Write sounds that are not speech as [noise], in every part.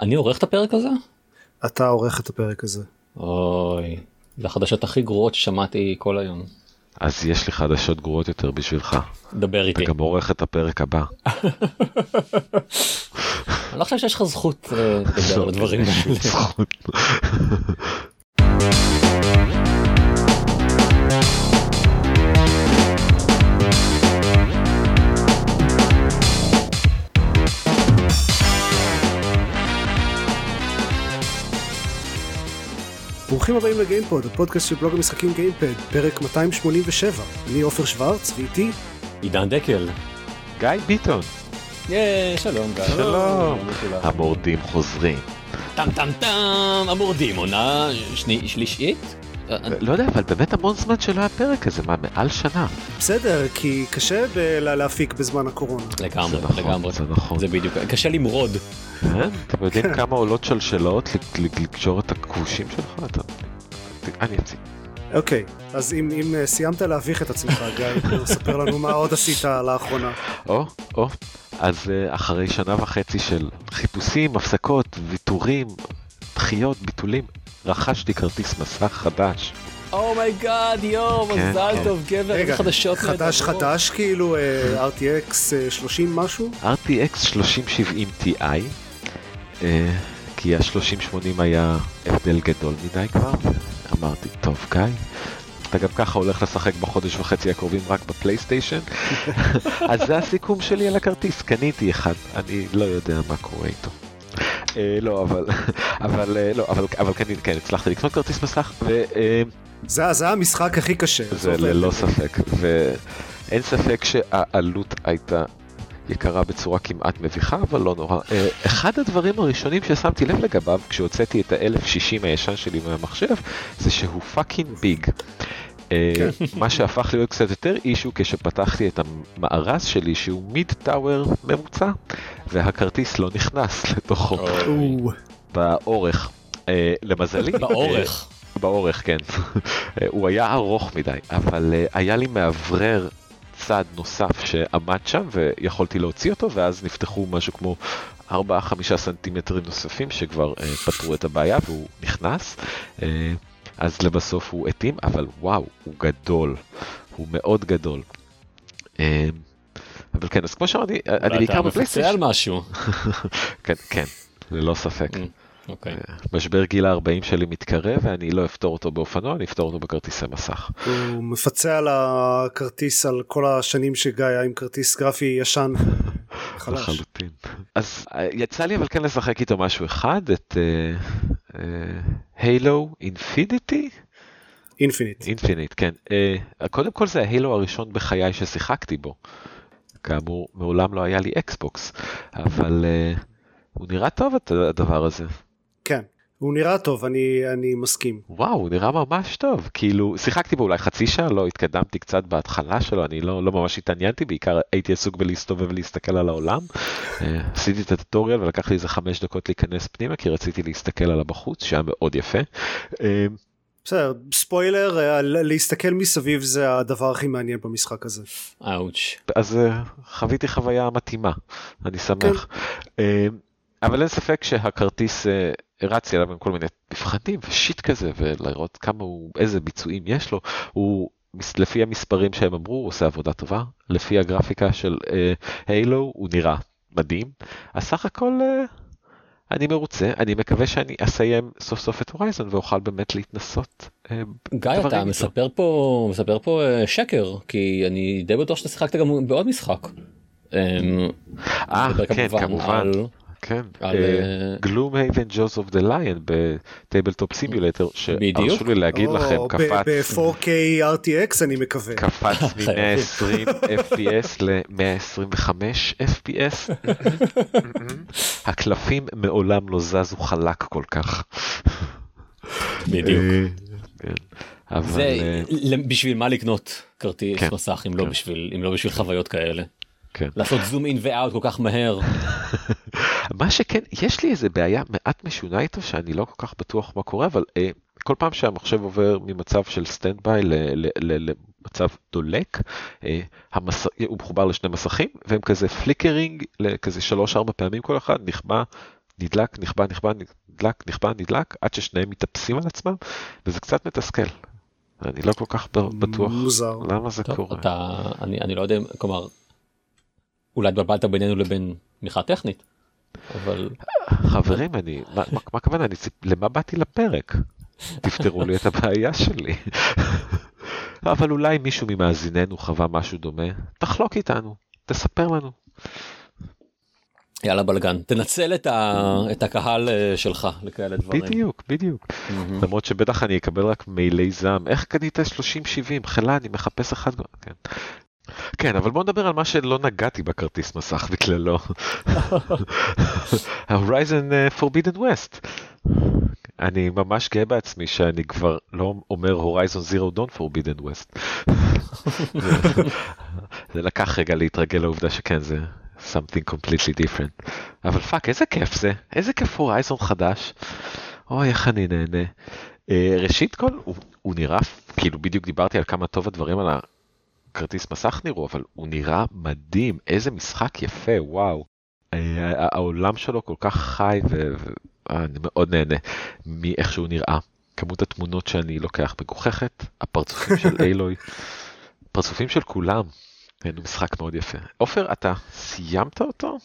אני עורך את הפרק הזה? אתה עורך את הפרק הזה. אוי, זה החדשות הכי גרועות ששמעתי כל היום. אז יש לי חדשות גרועות יותר בשבילך. דבר איתי. אתה גם עורך את הפרק הבא. [laughs] אני לא חושב שיש לך זכות אה, לדבר על הדברים האלה. [laughs] ברוכים הבאים לגיימפוד, הפודקאסט של בלוג המשחקים גיימפד, פרק 287. אני עופר שוורץ, ואיתי עידן דקל. גיא ביטון. ייי, שלום גיא. שלום. המורדים חוזרים. טם טם טם, המורדים עונה שני- שלישית? אה, לא יודע, אבל באמת המון זמן שלא היה פרק כזה, מה, מעל שנה? בסדר, כי קשה להפיק בזמן הקורונה. לגמרי, זה נכון, לגמרי. זה נכון. זה בדיוק, קשה למרוד. כן? [laughs] אתם יודעים כמה עולות ל- לקשור את הכבושים שלך? אתה- אני אציג. אוקיי, אז אם, אם אה, סיימת להביך את עצמך, גיא, [laughs] ספר לנו מה עוד עשית לאחרונה. או, או. אז אה, אחרי שנה וחצי של חיפושים, הפסקות, ויתורים, דחיות, ביטולים, רכשתי כרטיס מסך חדש. אומייגאד, יואו, כן, מזל כן. טוב גבר, איזה חדשות חדש נהדרות. חדש כאילו אה, RTX אה, 30 משהו? RTX 3070 Ti, אה, כי ה-3080 היה הבדל גדול מדי כבר, אמרתי, טוב גיא, אתה גם ככה הולך לשחק בחודש וחצי הקרובים רק בפלייסטיישן, [laughs] אז זה הסיכום שלי על הכרטיס, קניתי אחד, אני לא יודע מה קורה איתו. אה, לא, אבל, [laughs] אבל, אה, לא, אבל, אבל כן, כן, הצלחתי לקנות כרטיס מסך, וזה זה, זה המשחק הכי קשה. עזוב, ללא ספק, ואין ספק שהעלות הייתה יקרה בצורה כמעט מביכה, אבל לא נורא. אה, אחד הדברים הראשונים ששמתי לב לגביו, כשהוצאתי את ה-1060 הישן שלי מהמחשב, זה שהוא fucking big. אה, מה שהפך להיות קצת יותר issue כשפתחתי את המארז שלי שהוא mid tower ממוצע והכרטיס לא נכנס לתוכו או, באורך. אה, למזלי, באורך. באורך, כן. הוא היה ארוך מדי, אבל אה, היה לי מאוורר צד נוסף שעמד שם ויכולתי להוציא אותו, ואז נפתחו משהו כמו 4-5 סנטימטרים נוספים שכבר אה, פתרו את הבעיה והוא נכנס. אה, אז לבסוף הוא התאים, אבל וואו, הוא גדול. הוא מאוד גדול. אה, אבל כן, אז כמו שאמרתי, אני בעיקר אתה מפצה בפלייסטיישן. על משהו. [laughs] כן, כן, ללא ספק. Mm, אוקיי. משבר גיל ה-40 שלי מתקרב ואני לא אפתור אותו באופנוע, אני אפתור אותו בכרטיסי מסך. הוא מפצה על הכרטיס על כל השנים שגיא היה עם כרטיס גרפי ישן [laughs] וחלש. לחלוטין. אז אה, יצא לי אבל כן לשחק איתו משהו אחד, את הילו אינפיניטי? אינפיניט. אינפיניט, כן. אה, קודם כל זה ההילו הראשון בחיי ששיחקתי בו. כאמור, מעולם לא היה לי אקסבוקס, אבל אה, הוא נראה טוב את הדבר הזה. כן. הוא נראה טוב, אני, אני מסכים. וואו, הוא נראה ממש טוב. כאילו, שיחקתי בו אולי חצי שעה, לא התקדמתי קצת בהתחלה שלו, אני לא, לא ממש התעניינתי, בעיקר הייתי עסוק בלהסתובב ולהסתכל על העולם. אה, עשיתי את הטוטוריאל ולקח לי איזה חמש דקות להיכנס פנימה, כי רציתי להסתכל על הבחוץ, שהיה מאוד יפה. אה, בסדר, ספוילר, אה, להסתכל מסביב זה הדבר הכי מעניין במשחק הזה. אאוץ'. אז חוויתי חוויה מתאימה, אני שמח. אה, אבל אין ספק שהכרטיס, אה, הרצתי עליו עם כל מיני מבחנים ושיט כזה, ולראות כמה הוא, איזה ביצועים יש לו. הוא, לפי המספרים שהם אמרו, הוא עושה עבודה טובה. לפי הגרפיקה של הילו, הוא נראה מדהים. אז סך הכל, אה, אני מרוצה. אני מקווה שאני אסיים סוף סוף את הורייזון ואוכל באמת להתנסות. אה, גיא, אתה. מספר פה, מספר פה אה, שקר, כי אני די בטוח שאתה שיחקת גם בעוד משחק. אמ, אה, מדבר כן, כמובן. כן, על, Gloomhaven Jaws of the Lion ב Tabletop Simulator, בדיוק. שהרשו לי להגיד לכם, קפץ, ב-4K RTX אני מקווה. קפץ מ-120 FPS ל-125 FPS. הקלפים מעולם לא זזו חלק כל כך. בדיוק. אה, כן. אבל זה אה, בשביל מה לקנות כרטיס כן, מסך אם לא כן. בשביל אם לא בשביל חוויות כאלה. כן. לעשות zoom in ו out כל כך מהר. [laughs] מה שכן, יש לי איזה בעיה מעט משונה איתו שאני לא כל כך בטוח מה קורה, אבל אה, כל פעם שהמחשב עובר ממצב של standby למצב דולק, אה, המס... הוא מחובר לשני מסכים והם כזה flickering לכזה שלוש ארבע פעמים כל אחד, נכבה נדלק, נכבה, נכבה, נדלק, נכבה, נדלק, עד ששניהם מתאפסים על עצמם, וזה קצת מתסכל. אני לא כל כך בטוח מוזר. למה זה טוב, קורה. אתה, אני, אני לא יודע, כלומר, אולי התבלבלת בינינו לבין תמיכה טכנית, אבל חברים, אני, מה, הכוונה, למה באתי לפרק? תפתרו לי את הבעיה שלי. אבל אולי מישהו ממאזיננו חווה משהו דומה, תחלוק איתנו, תספר לנו. יאללה בלאגן, תנצל את, ה, את הקהל אה, שלך לכאלה דברים. בדיוק, בדיוק. מהמם. למרות שבטח אני אקבל רק מיילי זעם, איך קנית 3070? חלה, אני מחפש אחד. כן. כן, אבל בוא נדבר על מה שלא נגעתי בכרטיס מסך בכללו. [laughs] אה, Forbidden West. אני ממש גאה בעצמי שאני כבר לא אומר Horizon Zero Dawn Forbidden West. [laughs] זה- לקח רגע להתרגל לעובדה שכן זה something completely different. אבל fuck איזה כיף זה, איזה כיף Horizon חדש. אוי איך אני נהנה. אה, ראשית כל הוא, הוא נראה כאילו בדיוק דיברתי על כמה טוב הדברים על הכרטיס מסך נראו אבל הוא נראה מדהים איזה משחק יפה וואו. אה, העולם שלו כל כך חי ואני מאוד נהנה מאיך שהוא נראה. כמות התמונות שאני לוקח מגוחכת, הפרצופים של [laughs] Aloy, פרצופים של כולם. הוא משחק מאוד יפה. עופר, אתה סיימת אותו?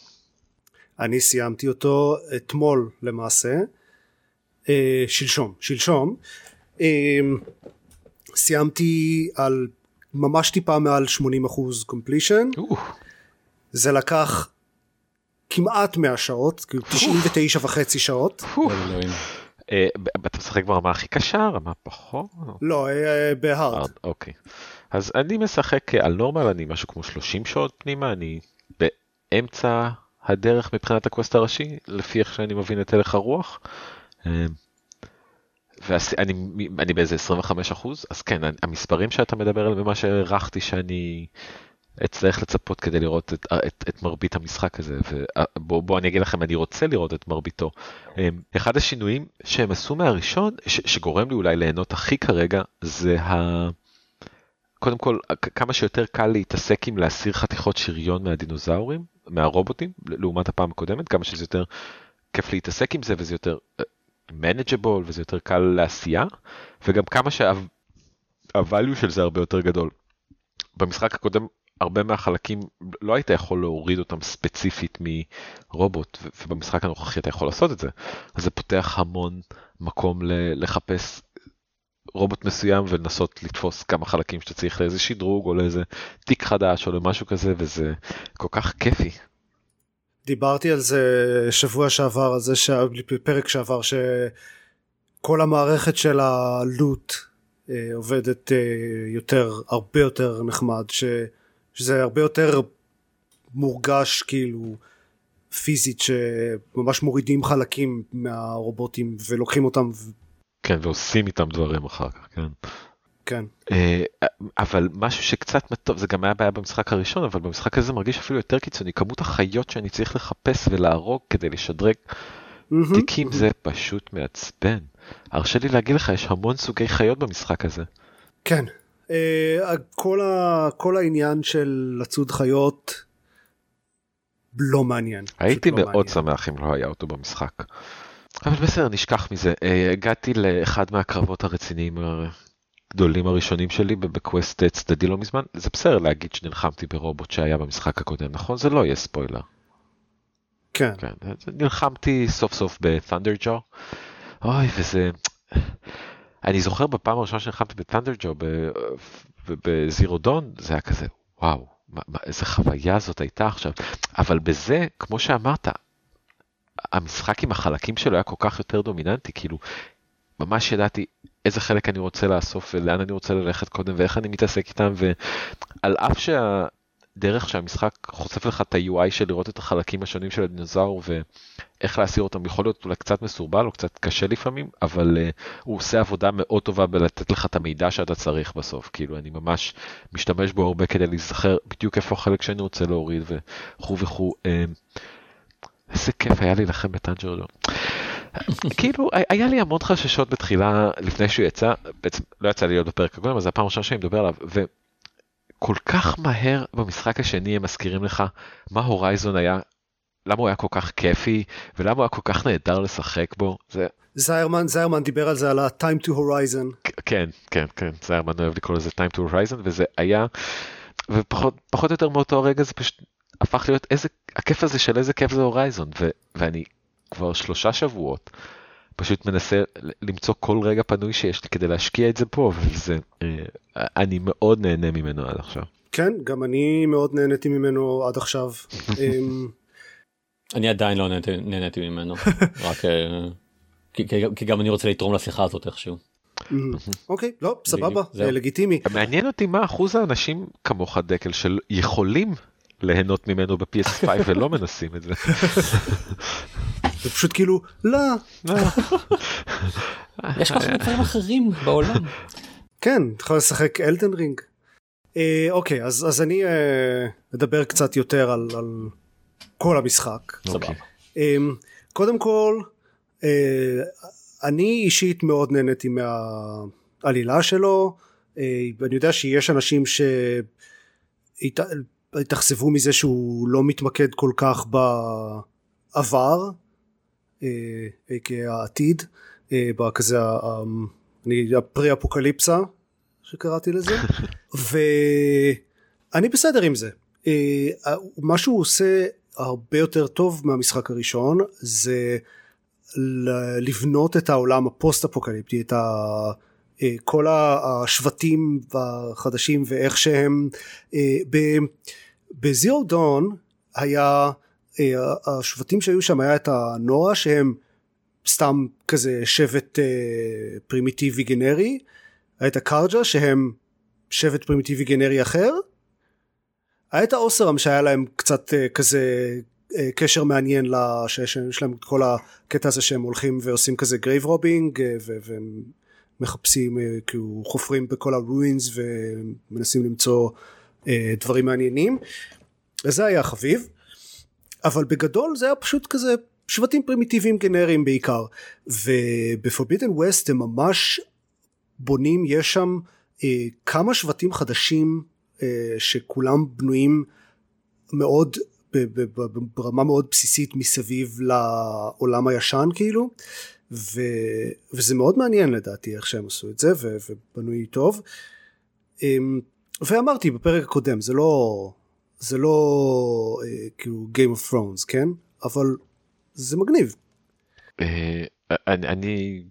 אני סיימתי אותו אתמול למעשה, אה, שלשום, שלשום. אה, סיימתי על ממש טיפה מעל 80% completion, או, זה לקח כמעט 100 שעות, כאילו 99 וחצי שעות. פו. אלוהים. אה, ב- אתה משחק ברמה הכי קשה, רמה פחות? לא, אה, בהארד. ארד, אוקיי. אז אני משחק אה, על נורמל, אני משהו כמו 30 שעות פנימה, אני באמצע הדרך מבחינת הקווסט הראשי, לפי איך שאני מבין את הלך הרוח. אה, ואני אני באיזה 25 אחוז, אז כן, המספרים שאתה מדבר עליהם ומה שהערכתי שאני אצטרך לצפות כדי לראות את, את, את מרבית המשחק הזה, ובוא בוא אני אגיד לכם, אני רוצה לראות את מרביתו. אמ, אחד השינויים שהם עשו מהראשון, ש, שגורם לי אולי ליהנות הכי כרגע, זה ה... קודם כל, כמה שיותר קל להתעסק עם להסיר חתיכות שריון מהדינוזאורים, מהרובוטים, לעומת הפעם הקודמת, כמה שזה יותר כיף להתעסק עם זה וזה יותר manageable וזה יותר קל לעשייה, וגם כמה שה-value של זה הרבה יותר גדול. במשחק הקודם הרבה מהחלקים לא היית יכול להוריד אותם ספציפית מרובוט ובמשחק הנוכחי אתה יכול לעשות את זה אז זה פותח המון מקום לחפש רובוט מסוים ולנסות לתפוס כמה חלקים שאתה צריך לאיזה שדרוג או לאיזה תיק חדש או למשהו כזה וזה כל כך כיפי. דיברתי על זה שבוע שעבר, על זה בפרק שעבר, שכל המערכת של הלוט אה, עובדת אה, יותר, הרבה יותר נחמד, ש, שזה הרבה יותר מורגש כאילו פיזית, שממש מורידים חלקים מהרובוטים ולוקחים אותם, ו- כן ועושים איתם דברים אחר כך כן. כן. אה, אבל משהו שקצת מטוב זה גם היה בעיה במשחק הראשון אבל במשחק הזה מרגיש אפילו יותר קיצוני כמות החיות שאני צריך לחפש ולהרוג כדי לשדרג. תיקים זה פשוט מעצבן. הרשה לי להגיד לך יש המון סוגי חיות במשחק הזה. כן. אה, כל, ה, כל העניין של לצוד חיות לא מעניין. הייתי לא מאוד מעניין. שמח אם לא היה אותו במשחק. אבל בסדר נשכח מזה אה, הגעתי לאחד מהקרבות הרציניים הגדולים הראשונים שלי בקווסט צדדי לא מזמן זה בסדר להגיד שנלחמתי ברובוט שהיה במשחק הקודם נכון זה לא יהיה ספוילר. כן. כן, נלחמתי סוף סוף בת'נדר ג'ו. אוי, וזה... אני זוכר בפעם הראשונה שנלחמתי בת'נדר ג'ו בזירו דון, זה היה כזה, וואו, מה, מה, איזה חוויה זאת הייתה עכשיו. אבל בזה, כמו שאמרת, המשחק עם החלקים שלו היה כל כך יותר דומיננטי, כאילו, ממש ידעתי איזה חלק אני רוצה לאסוף ולאן אני רוצה ללכת קודם ואיך אני מתעסק איתם, ועל אף שה... דרך שהמשחק חושף לך את ה-UI של לראות את החלקים השונים של הדינוזאור ואיך להסיר אותם יכול להיות אולי קצת מסורבל או קצת קשה לפעמים אבל uh, הוא עושה עבודה מאוד טובה בלתת לך את המידע שאתה צריך בסוף כאילו אני ממש משתמש בו הרבה כדי להיזכר בדיוק איפה החלק שאני רוצה להוריד וכו' וכו'. Uh, איזה כיף היה להילחם בטנג'רדון. [laughs] כאילו היה לי המון חששות בתחילה לפני שהוא יצא בעצם לא יצא לי להיות בפרק הקודם אז הפעם הראשונה שאני מדבר עליו. ו... כל כך מהר במשחק השני הם מזכירים לך מה הורייזון היה למה הוא היה כל כך כיפי, ולמה הוא היה כל כך נהדר לשחק בו. זה... זיירמן, זיירמן דיבר על זה, על ה-time to horizon. כן, כן, כן, זיירמן אוהב לקרוא לזה time to horizon, וזה היה, ופחות או יותר מאותו הרגע זה פשוט הפך להיות איזה, הכיף הזה של איזה כיף זה הורייזון, ו, ואני כבר שלושה שבועות פשוט מנסה למצוא כל רגע פנוי שיש לי כדי להשקיע את זה פה, וזה, אה, אני מאוד נהנה ממנו עד עכשיו. כן, גם אני מאוד נהניתי ממנו עד עכשיו. [laughs] אמ, אני עדיין לא נהניתי, נהניתי ממנו, [laughs] רק אה, כי, כי גם אני רוצה לתרום לשיחה הזאת איכשהו. אוקיי, לא, סבבה, לגיטימי. מעניין אותי מה אחוז האנשים כמוך דקל של יכולים ליהנות ממנו ב-PS5 [laughs] ולא מנסים את זה. זה פשוט כאילו, לא. יש כל כך דברים אחרים בעולם. כן, אתה יכול לשחק אלדן רינג. אה, אוקיי, אז אני אה, אדבר קצת יותר על כל המשחק. סבבה. אמ, קודם כל, אה, אני אישית מאוד נהניתי מהעלילה שלו. אני יודע שיש אנשים שהתאכזבו מזה שהוא לא מתמקד כל כך בעבר, כעתיד, בכזה הפרי אפוקליפסה שקראתי לזה, [laughs] ואני בסדר עם זה. מה שהוא עושה הרבה יותר טוב מהמשחק הראשון זה לבנות את העולם הפוסט אפוקליפטי, את ה... כל השבטים החדשים ואיך שהם ב Zero Dawn היה אה, השבטים שהיו שם היה את ה Nora שהם סתם כזה שבט אה, פרימיטיבי גנרי, היה את ה Carja שהם שבט פרימיטיבי גנרי אחר, היה את ה Oseram שהיה להם קצת אה, כזה קשר מעניין שיש להם את כל הקטע הזה שהם הולכים ועושים כזה grave robbing והם מחפשים כאילו חופרים בכל ה ruins ומנסים למצוא דברים מעניינים וזה היה חביב. אבל בגדול זה היה פשוט כזה שבטים פרימיטיביים גנריים בעיקר. ובפורבידן ווסט הם ממש בונים יש שם אה, כמה שבטים חדשים אה, שכולם בנויים מאוד ברמה מאוד בסיסית מסביב לעולם הישן כאילו. ו, וזה מאוד מעניין לדעתי איך שהם עשו את זה ו, ובנוי טוב. אה, ואמרתי בפרק הקודם זה לא זה לא אה, כאילו Game of Thrones כן אבל זה מגניב. אה, אני, אני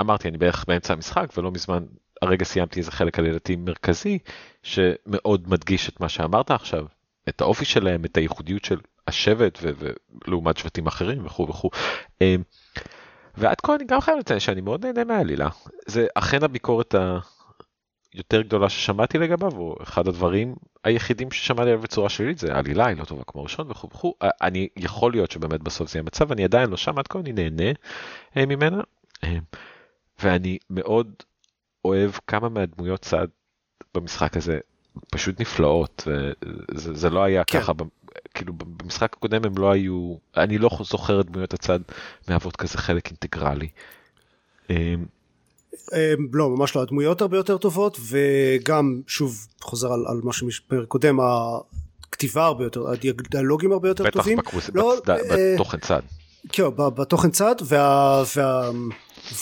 אמרתי אני בערך באמצע המשחק ולא מזמן הרגע סיימתי איזה חלק עלילתי מרכזי שמאוד מדגיש את מה שאמרת עכשיו את האופי שלהם את הייחודיות של השבט ולעומת שבטים אחרים וכו' וכו'. אה, ועד כה אני גם חייב לציין שאני מאוד נהנה מהעלילה זה אכן הביקורת יותר גדולה ששמעתי לגביו, או אחד הדברים היחידים ששמעתי עליו בצורה שלילית זה העלילה היא לא טובה כמו ראשון וכו' וכו'. אני יכול להיות שבאמת בסוף זה יהיה מצב, אני עדיין לא שם עד כה, אני נהנה אה, ממנה. אה, ואני מאוד אוהב כמה מהדמויות צד במשחק הזה פשוט נפלאות, וזה זה לא היה כן. ככה, כאילו במשחק הקודם הם לא היו, אני לא זוכר את דמויות הצד מהוות כזה חלק אינטגרלי. אמ, לא ממש לא הדמויות הרבה יותר טובות וגם שוב חוזר על, על מה שבפרק קודם הכתיבה הרבה יותר הדיאלוגים הרבה יותר בטח טובים. בטח לא, אה, בתוכן צד. כן בתוכן צד וה... וה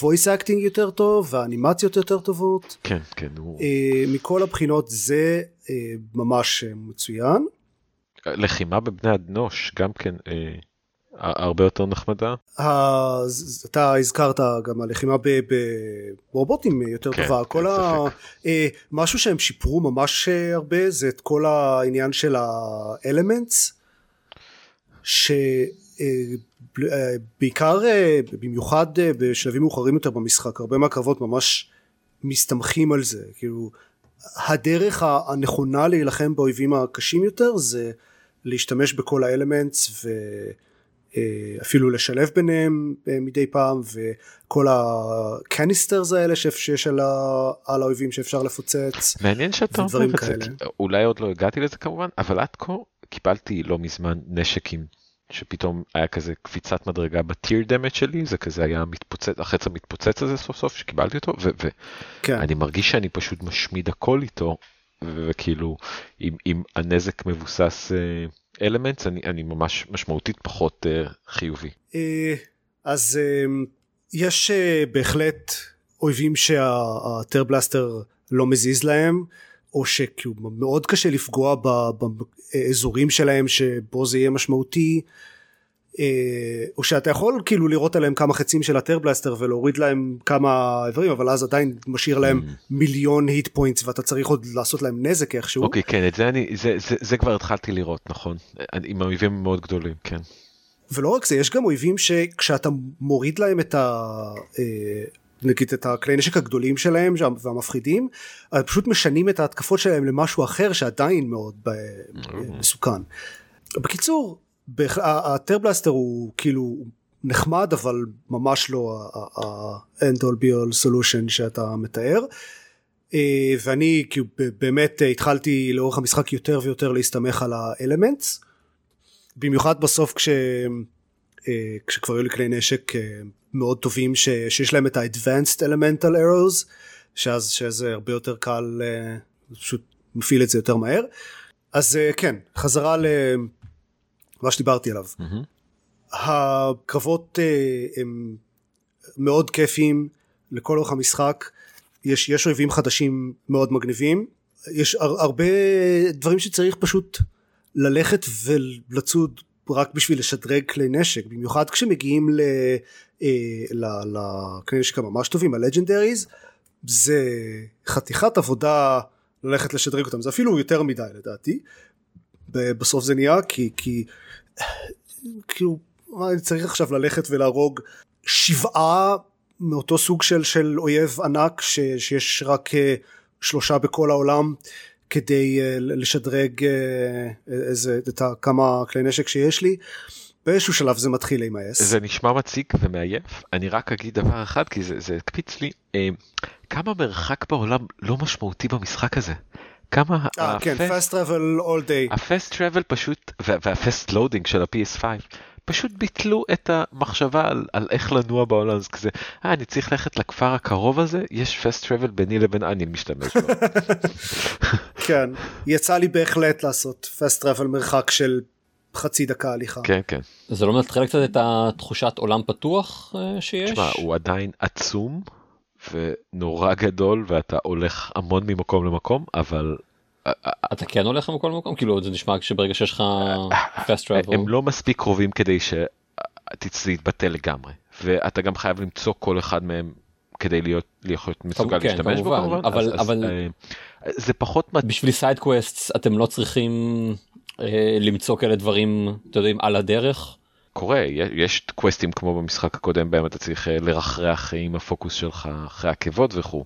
voice acting יותר טוב והאנימציות יותר טובות. כן כן. הוא... אה, מכל הבחינות זה אה, ממש מצוין. לחימה בבני אדנוש גם כן. הרבה יותר נחמדה. אתה הזכרת גם הלחימה ברובוטים יותר כן, טובה, כל ה... אה, משהו שהם שיפרו ממש אה, הרבה זה את כל העניין של האלמנטס, שבעיקר אה, במיוחד בשלבים מאוחרים יותר במשחק הרבה מהקרבות ממש מסתמכים על זה. כאילו הדרך הנכונה להילחם באויבים הקשים יותר זה להשתמש בכל האלמנטס ו... אה, אפילו לשלב ביניהם אה, מדי פעם וכל הקניסטרס האלה שיש על, ה, על האויבים שאפשר לפוצץ. מעניין שאתה אומר את זה, אולי עוד לא הגעתי לזה כמובן, אבל עד כה קיבלתי לא מזמן נשקים שפתאום היה כזה קפיצת מדרגה בטיר דמט שלי זה כזה היה מתפוצץ החץ המתפוצץ הזה סוף סוף שקיבלתי אותו ואני כן. מרגיש שאני פשוט משמיד הכל איתו וכאילו אם, אם הנזק מבוסס. Uh, elements אני, אני ממש משמעותית פחות uh, חיובי. אז יש בהחלט אויבים שה Tearblaster לא מזיז להם או שכאילו מאוד קשה לפגוע באזורים שלהם שבו זה יהיה משמעותי אה, או שאתה יכול כאילו לראות עליהם כמה חצים של ה Tearblaster ולהוריד להם כמה איברים אבל אז עדיין משאיר להם mm. מיליון hit points ואתה צריך עוד לעשות להם נזק איכשהו. אוקיי okay, כן את זה אני זה, זה, זה כבר התחלתי לראות נכון עם אויבים מאוד גדולים כן. ולא רק זה יש גם אויבים שכשאתה מוריד להם את ה... אה, נגיד את הכלי נשק הגדולים שלהם והמפחידים פשוט משנים את ההתקפות שלהם למשהו אחר שעדיין מאוד mm. מסוכן. בקיצור הטרבלסטר הוא כאילו נחמד אבל ממש לא ה-end all be all solution שאתה מתאר. אה, ואני כאילו באמת התחלתי לאורך המשחק יותר ויותר להסתמך על האלמנטס במיוחד בסוף כש... אה, כשכבר היו לי כלי נשק אה, מאוד טובים ש... שיש להם את ה-advanced elemental arrows שאז שזה הרבה יותר קל פשוט מפעיל את זה יותר מהר. אז כן חזרה מה שדיברתי עליו. Mm-hmm. הקרבות uh, הם מאוד כיפיים לכל אורך המשחק, יש, יש אויבים חדשים מאוד מגניבים, יש הר, הרבה דברים שצריך פשוט ללכת ולצוד רק בשביל לשדרג כלי נשק, במיוחד כשמגיעים ל, אה, לכלי נשק הממש טובים, הלג'נדריז, זה חתיכת עבודה ללכת לשדרג אותם, זה אפילו יותר מדי לדעתי, בסוף זה נהיה כי, כי כאילו אני צריך עכשיו ללכת ולהרוג שבעה מאותו סוג של, של אויב ענק ש, שיש רק uh, שלושה בכל העולם כדי uh, לשדרג uh, איזה, את כמה כלי נשק שיש לי. באיזשהו שלב זה מתחיל להימאס. זה נשמע מציק ומעייף, אני רק אגיד דבר אחד כי זה, זה הקפיץ לי, אה, כמה מרחק בעולם לא משמעותי במשחק הזה. כמה אה, כן, fast travel all day. ה-fast travel פשוט, וה-fast loading של ה-PS5, פשוט ביטלו את המחשבה על, על איך לנוע בעולם, אז כזה, אה, אני צריך ללכת לכפר הקרוב הזה, יש fast travel ביני לבין אני משתמש בו. [laughs] כן, יצא לי בהחלט לעשות fast travel מרחק של חצי דקה הליכה. כן, כן. זה לא מנטרל קצת את התחושת עולם פתוח אה, שיש? תשמע, הוא עדיין עצום. ונורא גדול ואתה הולך המון ממקום למקום אבל אתה כן הולך ממקום למקום? כאילו זה נשמע שברגע שיש לך fast travel. הם לא מספיק קרובים כדי שתתבטל לגמרי. ואתה גם חייב למצוא כל אחד מהם כדי להיות להיות מסוגל כן, להשתמש בו כמובן. אבל אז, אבל אה, זה פחות בשביל side quest אתם לא צריכים אה, למצוא כאלה דברים אתה יודעים על הדרך. קורה, יש קווסטים כמו במשחק הקודם בהם אתה צריך אה, לרחרח עם הפוקוס שלך אחרי עקבות וכו'.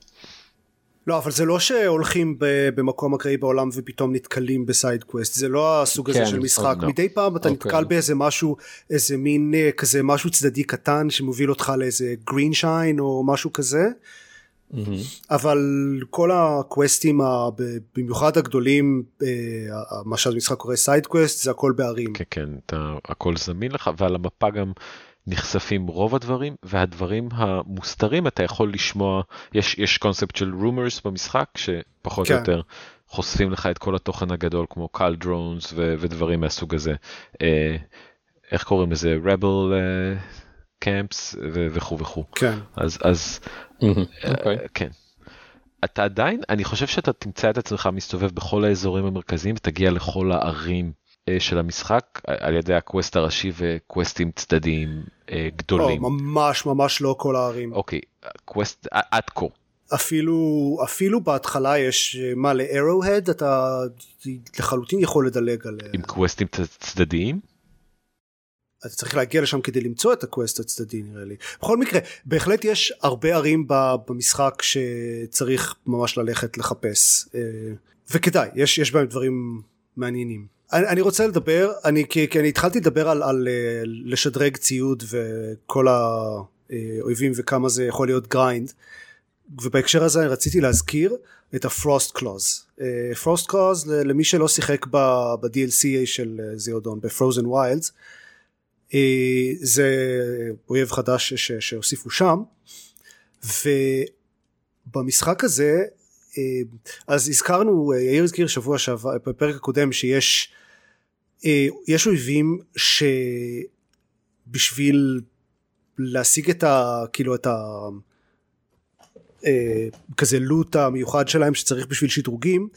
לא אבל זה לא שהולכים במקום אקראי בעולם ופתאום נתקלים ב side quest זה לא הסוג כן, הזה של משחק לא. מדי פעם אתה אוקיי. נתקל באיזה משהו איזה מין אה, כזה משהו צדדי קטן שמוביל אותך לאיזה greenshine או משהו כזה Mm-hmm. אבל כל הקווסטים במיוחד הגדולים אה, מה שהמשחק קורא side quest זה הכל בערים. כן כן אתה, הכל זמין לך ועל המפה גם נחשפים רוב הדברים והדברים המוסתרים אתה יכול לשמוע יש יש קונספט של rumors במשחק שפחות כן. או יותר חושפים לך את כל התוכן הגדול כמו cauldrons ודברים מהסוג הזה. אה, איך קוראים לזה rebel camps וכו' וכו'. כן. אז אז אה. כן. אתה עדיין, אני חושב שאתה תמצא את עצמך מסתובב בכל האזורים המרכזיים ותגיע לכל הערים אה, של המשחק על ידי ה quest הראשי וקווסטים צדדיים אה, גדולים. לא, ממש ממש לא כל הערים. אוקיי, קווסט עד כה. אפילו אפילו בהתחלה יש מה ל-Arrowhead אתה לחלוטין יכול לדלג עליהם. עם קווסטים צדדיים? אתה צריך להגיע לשם כדי למצוא את הקווסט הצדדי נראה לי. בכל מקרה בהחלט יש הרבה ערים במשחק שצריך ממש ללכת לחפש אה, וכדאי יש יש בהם דברים מעניינים. אני, אני רוצה לדבר אני כי, כי אני התחלתי לדבר על, על אה, לשדרג ציוד וכל האויבים וכמה זה יכול להיות grind ובהקשר הזה אני רציתי להזכיר את ה Frostclaws. Frostclaws למי שלא שיחק ב-DLC של Zero Dawn ב Frozen Wilds אה, זה אויב חדש שהוסיפו שם. ובמשחק הזה אה, אז הזכרנו יאיר הזכיר שבוע שעבר בפרק הקודם שיש אה, יש אויבים שבשביל להשיג את ה... כאילו את ה... אה, כזה לוט המיוחד שלהם שצריך בשביל שדרוגים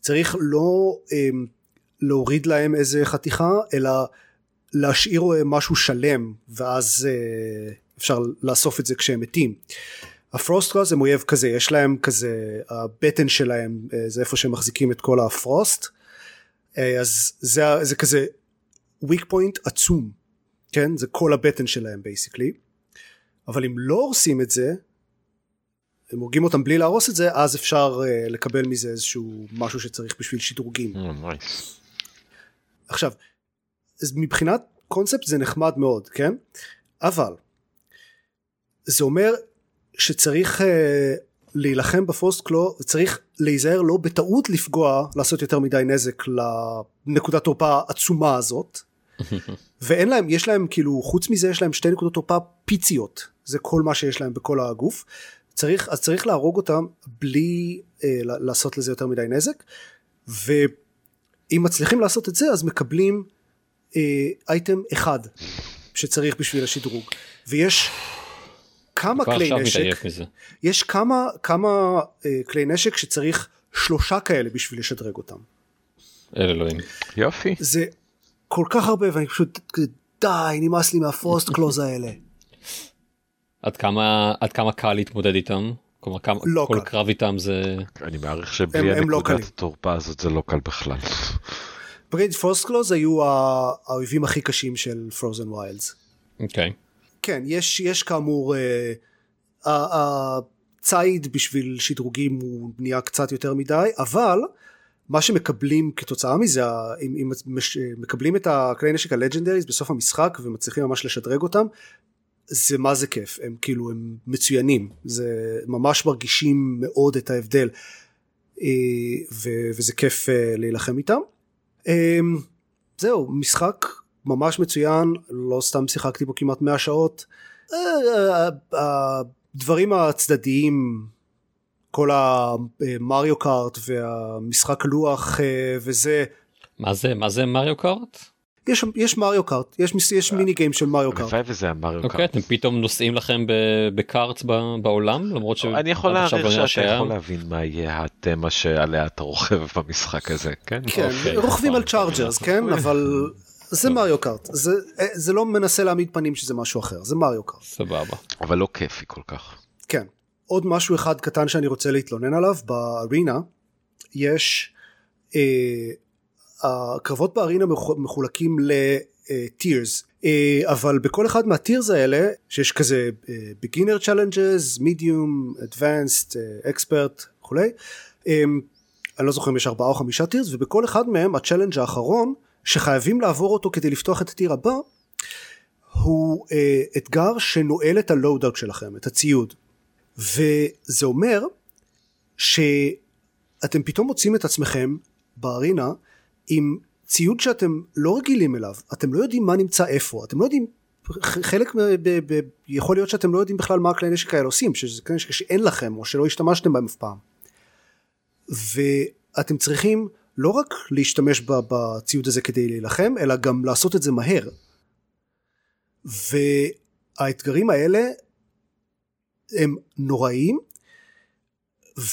צריך לא אה, להוריד להם איזה חתיכה אלא להשאיר משהו שלם ואז אה, אפשר לאסוף את זה כשהם מתים. ה frost הם אויב כזה יש להם כזה הבטן שלהם אה, זה איפה שהם מחזיקים את כל ה frost אה, אז זה, זה כזה weak point עצום כן זה כל הבטן שלהם basically אבל אם לא הורסים את זה הם הורגים אותם בלי להרוס את זה אז אפשר אה, לקבל מזה איזשהו משהו שצריך בשביל שדרוגים. Mm, nice. עכשיו אז מבחינת קונספט זה נחמד מאוד כן? אבל זה אומר שצריך uh, להילחם בפוסט קלו צריך להיזהר לא בטעות לפגוע לעשות יותר מדי נזק לנקודת תורפה העצומה הזאת. [laughs] ואין להם יש להם כאילו חוץ מזה יש להם שתי נקודות תורפה פיציות. זה כל מה שיש להם בכל הגוף. צריך אז צריך להרוג אותם בלי אה, לעשות לזה יותר מדי נזק. ואם מצליחים לעשות את זה אז מקבלים אייטם אחד שצריך בשביל השדרוג ויש כמה כלי נשק יש כמה כמה אה, כלי נשק שצריך שלושה כאלה בשביל לשדרג אותם. אל אלוהים. יופי. זה כל כך הרבה ואני פשוט די נמאס לי מהפרוסט קלוז האלה. עד כמה עד כמה קל להתמודד איתם? כלומר כמה לא כל קל. קרב איתם זה אני מעריך שבלי הם- הם לא הנקודת קלים. התורפה הזאת זה לא קל בכלל. ברייד Frostclaws היו האויבים הכי קשים של Frozen Wilds. אוקיי כן יש יש כאמור אה, הציד בשביל שדרוגים הוא נהיה קצת יותר מדי אבל מה שמקבלים כתוצאה מזה אם, אם מש- מקבלים את הכלי נשק ה legendaries בסוף המשחק ומצליחים ממש לשדרג אותם זה מה זה כיף הם כאילו הם מצוינים זה ממש מרגישים מאוד את ההבדל אה, ו- וזה כיף אה, להילחם איתם. אה, זהו משחק ממש מצוין לא סתם שיחקתי בו כמעט 100 שעות. אה, אה, הדברים הצדדיים כל המריו קארט והמשחק לוח אה, וזה מה זה מה זה מריו קארט? יש יש מריו קארט יש יש מיני גיים של מריו קארט הלוואי וזה המריו אוקיי קארט. אתם פתאום נוסעים לכם ב- בקארטס ב- בעולם למרות ש... אני יכול להעריך לא שאתה. יכול להבין מה יהיה התמה שעליה אתה רוכב במשחק הזה, כן? כן אוקיי, רוכבים על. צ'ארג'רס כן אבל זה מריו קארט זה זה לא מנסה להעמיד פנים שזה משהו אחר זה מריו קארט סבבה. אבל לא כיפי כל כך. כן. עוד משהו אחד קטן שאני רוצה להתלונן עליו בארינה יש אה, הקרבות בארינה מחו- מחולקים לטירס אה, אבל בכל אחד מהטירס האלה שיש כזה אה, beginner challenges, medium, advanced, אה, expert וכולי אה, אני לא זוכר אם יש ארבעה או חמישה tiers ובכל אחד מהם ה challenge האחרון שחייבים לעבור אותו כדי לפתוח את ה tier הבא הוא אה, אתגר שנועל את ה loadout שלכם את הציוד. וזה אומר שאתם פתאום מוצאים את עצמכם בארינה עם ציוד שאתם לא רגילים אליו, אתם לא יודעים מה נמצא איפה, אתם לא יודעים, חלק, ב, ב, ב, יכול להיות שאתם לא יודעים בכלל מה הכלי נשק האלה עושים, שזה כלי נשק שאין לכם או שלא השתמשתם בהם אף פעם. ואתם צריכים לא רק להשתמש בציוד הזה כדי להילחם, אלא גם לעשות את זה מהר. והאתגרים האלה הם נוראים,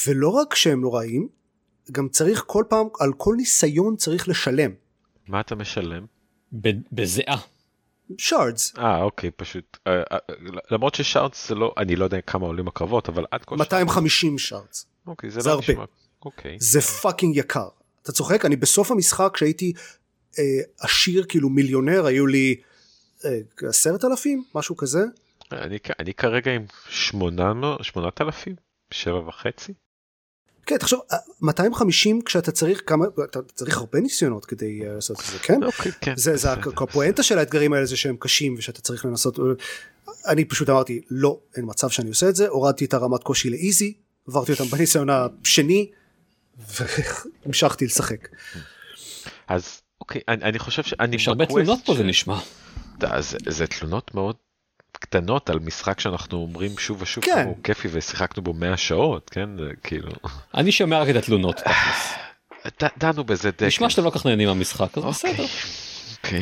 ולא רק שהם נוראים, גם צריך כל פעם, על כל ניסיון צריך לשלם. מה אתה משלם? ב- בזיעה. shards, אה אוקיי פשוט אה, אה, למרות ש shards זה לא אני לא יודע כמה עולים הקרבות אבל עד כה 250 shards. אוקיי זה זה לא הרבה. נשמע אוקיי זה fucking יקר. אתה צוחק? אני בסוף המשחק כשהייתי אה, עשיר כאילו מיליונר היו לי אה, עשרת אלפים משהו כזה. אני אני כרגע עם שמונה מו- שמונת אלפים שבע וחצי כן תחשוב אה, 250 כשאתה צריך כמה אתה צריך הרבה ניסיונות כדי אה, לעשות את זה כן. אוקיי כן זה. הפואנטה של האתגרים האלה זה שהם קשים ושאתה צריך לנסות אני פשוט אמרתי לא אין מצב שאני עושה את זה הורדתי את הרמת קושי לאיזי עברתי אותם בניסיון השני והמשכתי לשחק אז אוקיי אני אני חושב שאני יש הרבה תלונות פה זה נשמע. זה תלונות מאוד קטנות על משחק שאנחנו אומרים שוב ושוב כן. הוא כיפי ושיחקנו בו 100 שעות כן זה כאילו אני שומע רק את התלונות. ד- דנו בזה די נשמע. שאתם לא כל כך נהנים מהמשחק אז אוקיי. בסדר. אוקיי.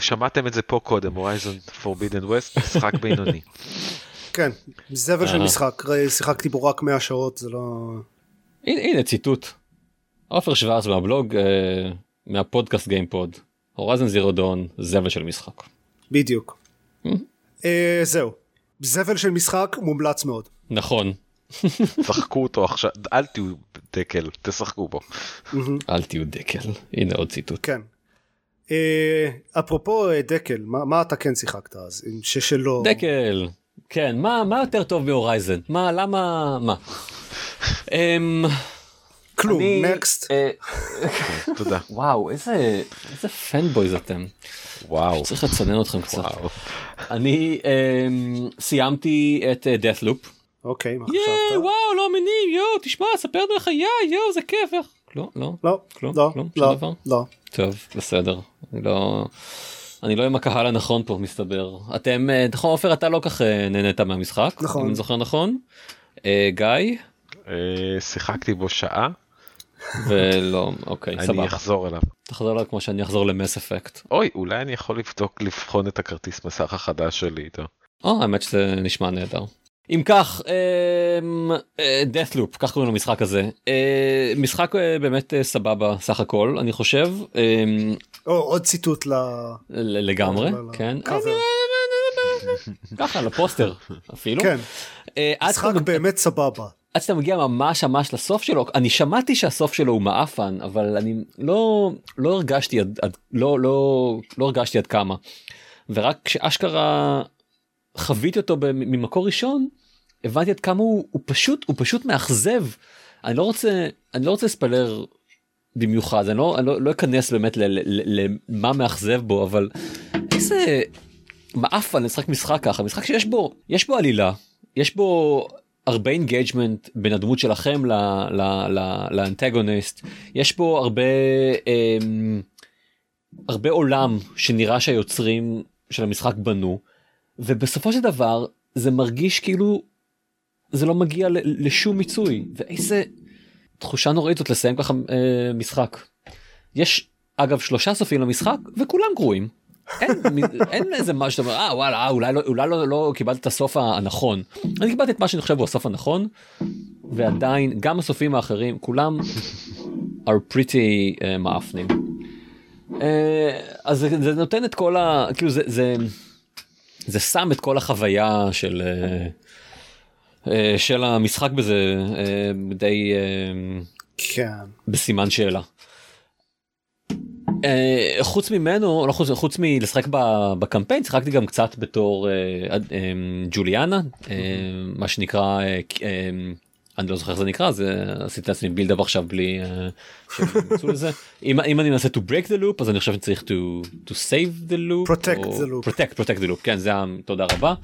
שמעתם את זה פה קודם, Horizon Forbidden West, משחק בינוני. [laughs] כן, זבל של אה. משחק, שיחקתי בו רק 100 שעות, זה לא... הנה, ציטוט. עופר שוורץ מהבלוג, אה, מהפודקאסט גיימפוד. Horizon Zero Dawn, זבל של משחק. בדיוק. אה, זהו. זבל של משחק מומלץ מאוד. נכון, שחקו אותו עכשיו, אל תהיו דקל, תשחקו בו. אל תהיו דקל. הנה עוד ציטוט. כן. אה, אפרופו אה, דקל, מה, מה אתה כן שיחקת אז? עם ששלו... דקל, כן, מה, מה יותר טוב מהורייזן? מה, למה, מה? [laughs] כלום, נקסט. אה, [laughs] תודה. וואו, איזה, איזה פנבויז אתם. וואו. צריך לצנן אתכם קצת. אני אמ, סיימתי את death loop. אוקיי, מה חשבת? וואו, לא מאמין, יואו, תשמע, ספר לנו איך היה, יואו, זה כיף. לא, לא, לא, כלום, לא, כלום, שום לא, דבר? לא. טוב, בסדר. אני לא... אני לא עם הקהל הנכון פה, מסתבר. אתם, אה, נכון, עופר, אתה לא כך אה, נהנית מהמשחק. נכון. אם אני זוכר נכון. אה, גיא, אה, שיחקתי בו שעה, [laughs] ולא, אוקיי, אני סבבה. אחזור אליו. תחזור אליו כמו שאני אחזור למס אפקט. אוי, אולי אני יכול לבדוק, לבחון את הכרטיס מסך החדש שלי איתו. או, האמת שזה נשמע נהדר. אם כך, אמ, אה, deathloop, כך קוראים למשחק הזה. אה, משחק אה, באמת סבבה סך הכל, אני חושב. אמ, או, עוד ציטוט ל... לגמרי, כן. ככה, לפוסטר אפילו. כן, משחק באמת סבבה. עד שאתה מגיע ממש ממש לסוף שלו אני שמעתי שהסוף שלו הוא מעפן אבל אני לא לא הרגשתי עד, עד לא לא לא הרגשתי עד כמה. ורק כשאשכרה חוויתי אותו ממקור ראשון הבנתי עד כמה הוא, הוא פשוט הוא פשוט מאכזב. אני לא רוצה אני לא רוצה לספיילר במיוחד אני לא, אני לא, לא אכנס באמת למה מאכזב בו אבל איזה מעפן לשחק משחק ככה משחק שיש בו יש בו עלילה יש בו הרבה engagement בין הדמות שלכם לאנטגוניסט יש פה הרבה אמ, הרבה עולם שנראה שהיוצרים של המשחק בנו ובסופו של דבר זה מרגיש כאילו זה לא מגיע לשום מיצוי ואיזה תחושה נוראית זאת לסיים ככה אה, משחק. יש אגב שלושה סופים למשחק וכולם גרועים. אין, איזה משהו שאתה אומר אה וואלה אה, אולי לא אולי לא, לא קיבלת את הסוף הנכון אני קיבלתי את מה שאני חושב הוא הסוף הנכון ועדיין גם הסופים האחרים כולם are pretty uh, מאפנים. Uh, אז זה, זה נותן את כל ה... כאילו זה, זה, זה שם את כל החוויה של, uh, uh, של המשחק בזה uh, די uh, כן. בסימן שאלה. Uh, חוץ ממנו, לא חוץ, חוץ מלשחק בקמפיין, שיחקתי גם קצת בתור uh, uh, ג'וליאנה, מה שנקרא, אני לא זוכר איך זה נקרא, זה עשיתי לעצמי בילדאפ עכשיו בלי. אם, אם אני מנסה to break the loop אז אני חושב שצריך to, to save the loop. Protect the loop. protect, protect the loop, כן זה. תודה רבה.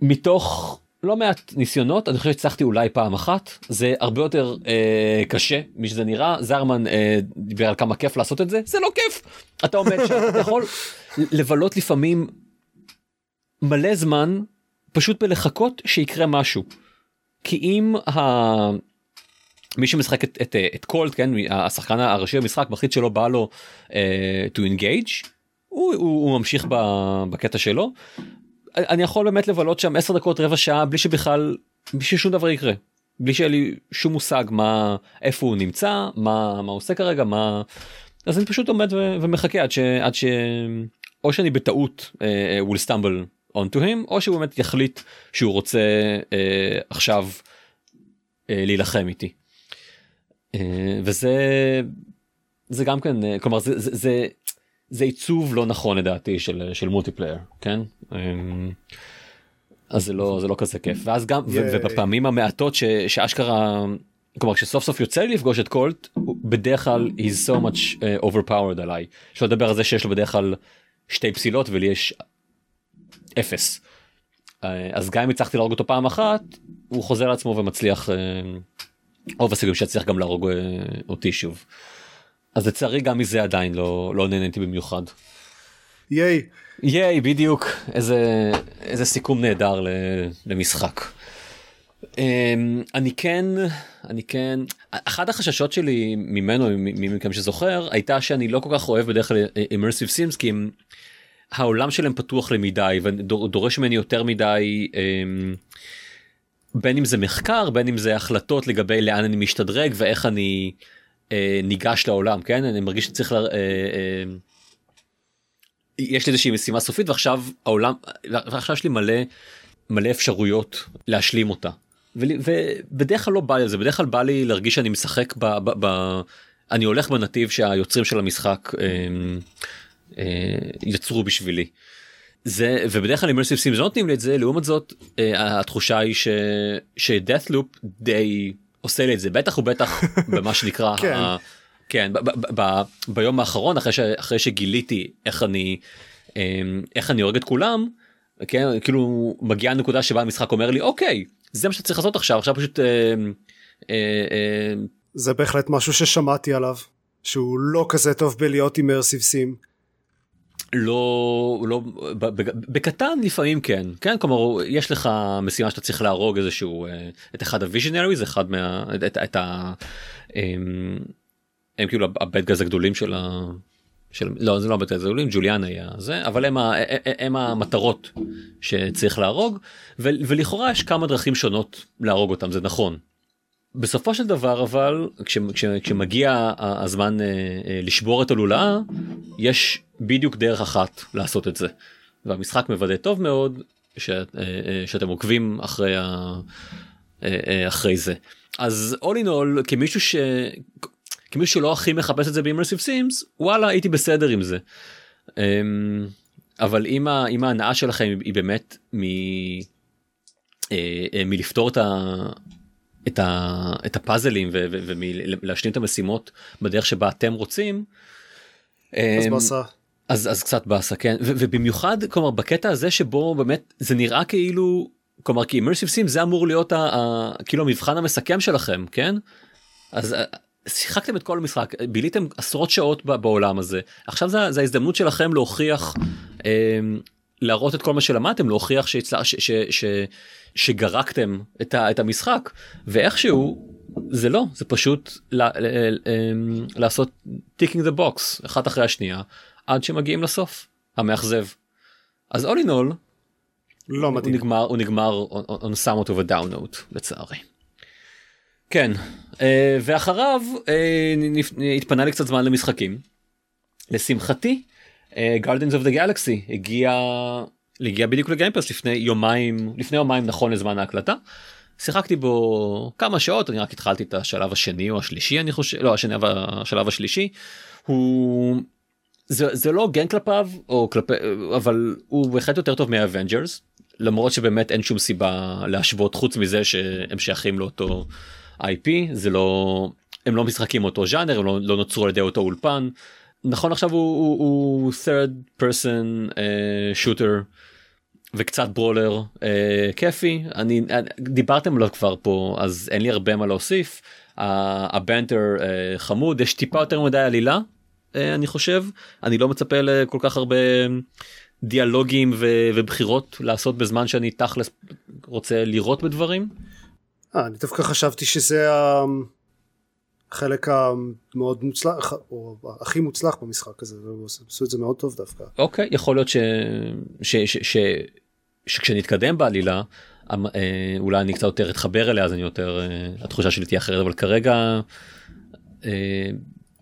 מתוך לא מעט ניסיונות אני חושב שהצלחתי אולי פעם אחת. זה הרבה יותר אה, קשה משזה נראה. זרמן אה, דיבר על כמה כיף לעשות את זה. זה לא כיף! אתה עומד שם אתה יכול. לבלות לפעמים מלא זמן פשוט בלחכות שיקרה משהו. כי אם ה... מי שמשחק את, את, את קולט כן השחקן הראשי במשחק מחליט שלא בא לו uh, to engage הוא, הוא, הוא ממשיך בקטע שלו אני יכול באמת לבלות שם 10 דקות רבע שעה בלי שבכלל בלי ששום דבר יקרה בלי שיהיה לי שום מושג מה איפה הוא נמצא מה מה עושה כרגע מה אז אני פשוט עומד ו, ומחכה עד ש... עד ש... או שאני בטעות uh, will stumble onto him או שהוא באמת יחליט שהוא רוצה uh, עכשיו uh, להילחם איתי. Uh, וזה זה גם כן uh, כלומר זה, זה, זה, זה עיצוב לא נכון לדעתי של, של מולטיפלייר כן. Um, אז זה לא זה לא כזה כיף ואז גם ייי. ובפעמים המעטות ש, שאשכרה כלומר כשסוף סוף יוצא לי לפגוש את קולט בדרך כלל he's so much uh, overpowered עליי שלא לדבר על זה שיש לו בדרך כלל שתי פסילות ולי יש אפס. אה, אז גם אם הצלחתי להרוג אותו פעם אחת הוא חוזר לעצמו ומצליח אה, רוב הסיכויים שיצליח גם להרוג אה, אותי שוב. אז לצערי גם מזה עדיין לא לא נהניתי במיוחד. ייי. ייי בדיוק איזה איזה סיכום נהדר ל- למשחק. אמ, אני כן אני כן אחד החששות שלי ממנו מי מכם שזוכר הייתה שאני לא כל כך אוהב בדרך כלל immersive sims כי הם, העולם שלהם פתוח למדי ודורש ממני יותר מדי אמ, בין אם זה מחקר בין אם זה החלטות לגבי לאן אני משתדרג ואיך אני אה, ניגש לעולם כן אני מרגיש שצריך. לה, אה, אה, יש לי איזושהי משימה סופית ועכשיו העולם ועכשיו יש לי מלא מלא אפשרויות להשלים אותה. ובדרך כלל לא בא לי זה בדרך כלל בא לי להרגיש שאני משחק ב... ב, ב אני הולך בנתיב שהיוצרים של המשחק אה, אה, יצרו בשבילי. זה ובדרך כלל אימרסיב סימס לא נותנים לי את זה לעומת זאת אה, התחושה היא ש... שדאט לופ די עושה לי את זה בטח ובטח [laughs] במה שנקרא כן. ה... כן ב- ב- ב- ביום האחרון אחרי, ש... אחרי שגיליתי איך אני אה, איך אני הורג את כולם כן כאילו מגיעה הנקודה שבה המשחק אומר לי אוקיי זה מה שאתה צריך לעשות עכשיו עכשיו פשוט. אה, אה, אה, זה בהחלט משהו ששמעתי עליו שהוא לא כזה טוב בלהיות אימרסיב סים. לא לא בקטן לפעמים כן כן כלומר יש לך משימה שאתה צריך להרוג איזשהו אה, את אחד הוויז'נריז אחד מה את, את, את ה... הם, הם כאילו הבד גז הגדולים של ה... של לא זה לא הבד גז הגדולים ג'וליאן היה זה אבל הם, ה, הם המטרות שצריך להרוג ו, ולכאורה יש כמה דרכים שונות להרוג אותם זה נכון. בסופו של דבר אבל כש, כש, כשמגיע הזמן אה, אה, לשבור את הלולאה יש בדיוק דרך אחת לעשות את זה והמשחק מוודא טוב מאוד ש, אה, אה, שאתם עוקבים אחרי, ה, אה, אה, אחרי זה אז all in all כמישהו ש... כמישהו שלא הכי מחפש את זה באימרסיב סימס וואלה הייתי בסדר עם זה. אמ, אבל אם ההנאה שלכם היא באמת מ, אה, אה, מלפתור את, ה, את, ה, את הפאזלים ולהשלים את המשימות בדרך שבה אתם רוצים. אז אמ, באסה. אז אז קצת באסה כן ובמיוחד כלומר בקטע הזה שבו באמת זה נראה כאילו כלומר כי immersive sim זה אמור להיות ה- ה- כאילו המבחן המסכם שלכם כן אז אה, שיחקתם את כל המשחק ביליתם עשרות שעות בעולם הזה עכשיו זה, זה ההזדמנות שלכם להוכיח אה, להראות את כל מה שלמדתם להוכיח שהצלה, ש, ש, ש, שגרקתם את, ה, את המשחק ואיכשהו זה לא זה פשוט ל, ל, ל, אמ, לעשות ticking the box אחת אחרי השנייה עד שמגיעים לסוף המאכזב. אז all in all לא הוא מדהים. נגמר הוא נגמר on, on somewhat of a down note לצערי. כן אה, ואחריו אה, התפנה לי קצת זמן למשחקים. לשמחתי Guardians of the Galaxy הגיע הגיע בדיוק לגיימפרס לפני יומיים לפני יומיים נכון לזמן ההקלטה. שיחקתי בו כמה שעות אני רק התחלתי את השלב השני או השלישי אני חושב לא השני אבל השלב השלישי הוא זה, זה לא הוגן כלפיו או כלפי אבל הוא בהחלט יותר טוב מה Avengers למרות שבאמת אין שום סיבה להשוות חוץ מזה שהם שייכים לאותו IP זה לא הם לא משחקים אותו ז'אנר הם לא, לא נוצרו על ידי אותו אולפן נכון עכשיו הוא, הוא, third person אה, shooter וקצת ברולר uh, כיפי. אני אני- דיברתם עליו כבר פה אז אין לי הרבה מה להוסיף. הבנטר uh, חמוד יש טיפה יותר מדי עלילה uh, אני חושב. אני לא מצפה לכל כך הרבה דיאלוגים ו- ובחירות לעשות בזמן שאני תכלס רוצה לראות בדברים. אה, אני דווקא חשבתי שזה ה- החלק המאוד מוצלח, או הכי מוצלח במשחק הזה, והם עשו את זה מאוד טוב דווקא. אוקיי יכול להיות ש... ש... ש... ש... שכשנתקדם בעלילה אמ- אה, אולי אני קצת יותר אתחבר אליה אז אני יותר אה, התחושה שלי תהיה אחרת אבל כרגע אה,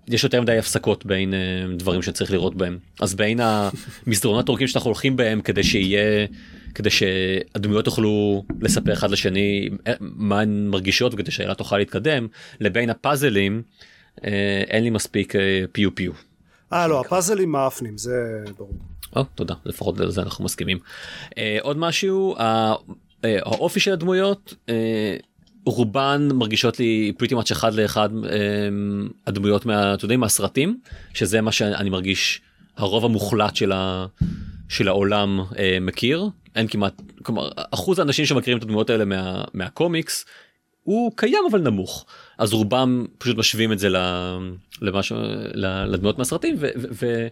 יש יותר מדי הפסקות בין דברים שצריך לראות בהם אז בין המסדרונות הארוכים שאנחנו הולכים בהם כדי שיהיה כדי שהדמויות יוכלו לספר אחד לשני מה הן מרגישות וכדי שהעילה תוכל להתקדם לבין הפאזלים אה, אין לי מספיק אה, פיו פיו. אה, לא, הפאזלים מאפנים, זה ברור. או, תודה, לפחות על זה אנחנו מסכימים. אה, עוד משהו, אה, האופי של הדמויות, אה, רובן מרגישות לי פריטי מאץ' אחד לאחד הדמויות מה, אתה יודע, מהסרטים, שזה מה שאני מרגיש הרוב המוחלט של, ה, של העולם אה, מכיר. אין כמעט, כלומר, אחוז האנשים שמכירים את הדמויות האלה מה, מהקומיקס הוא קיים אבל נמוך אז רובם פשוט משווים את זה ל- למשהו ל- לדמויות מהסרטים ו- ו-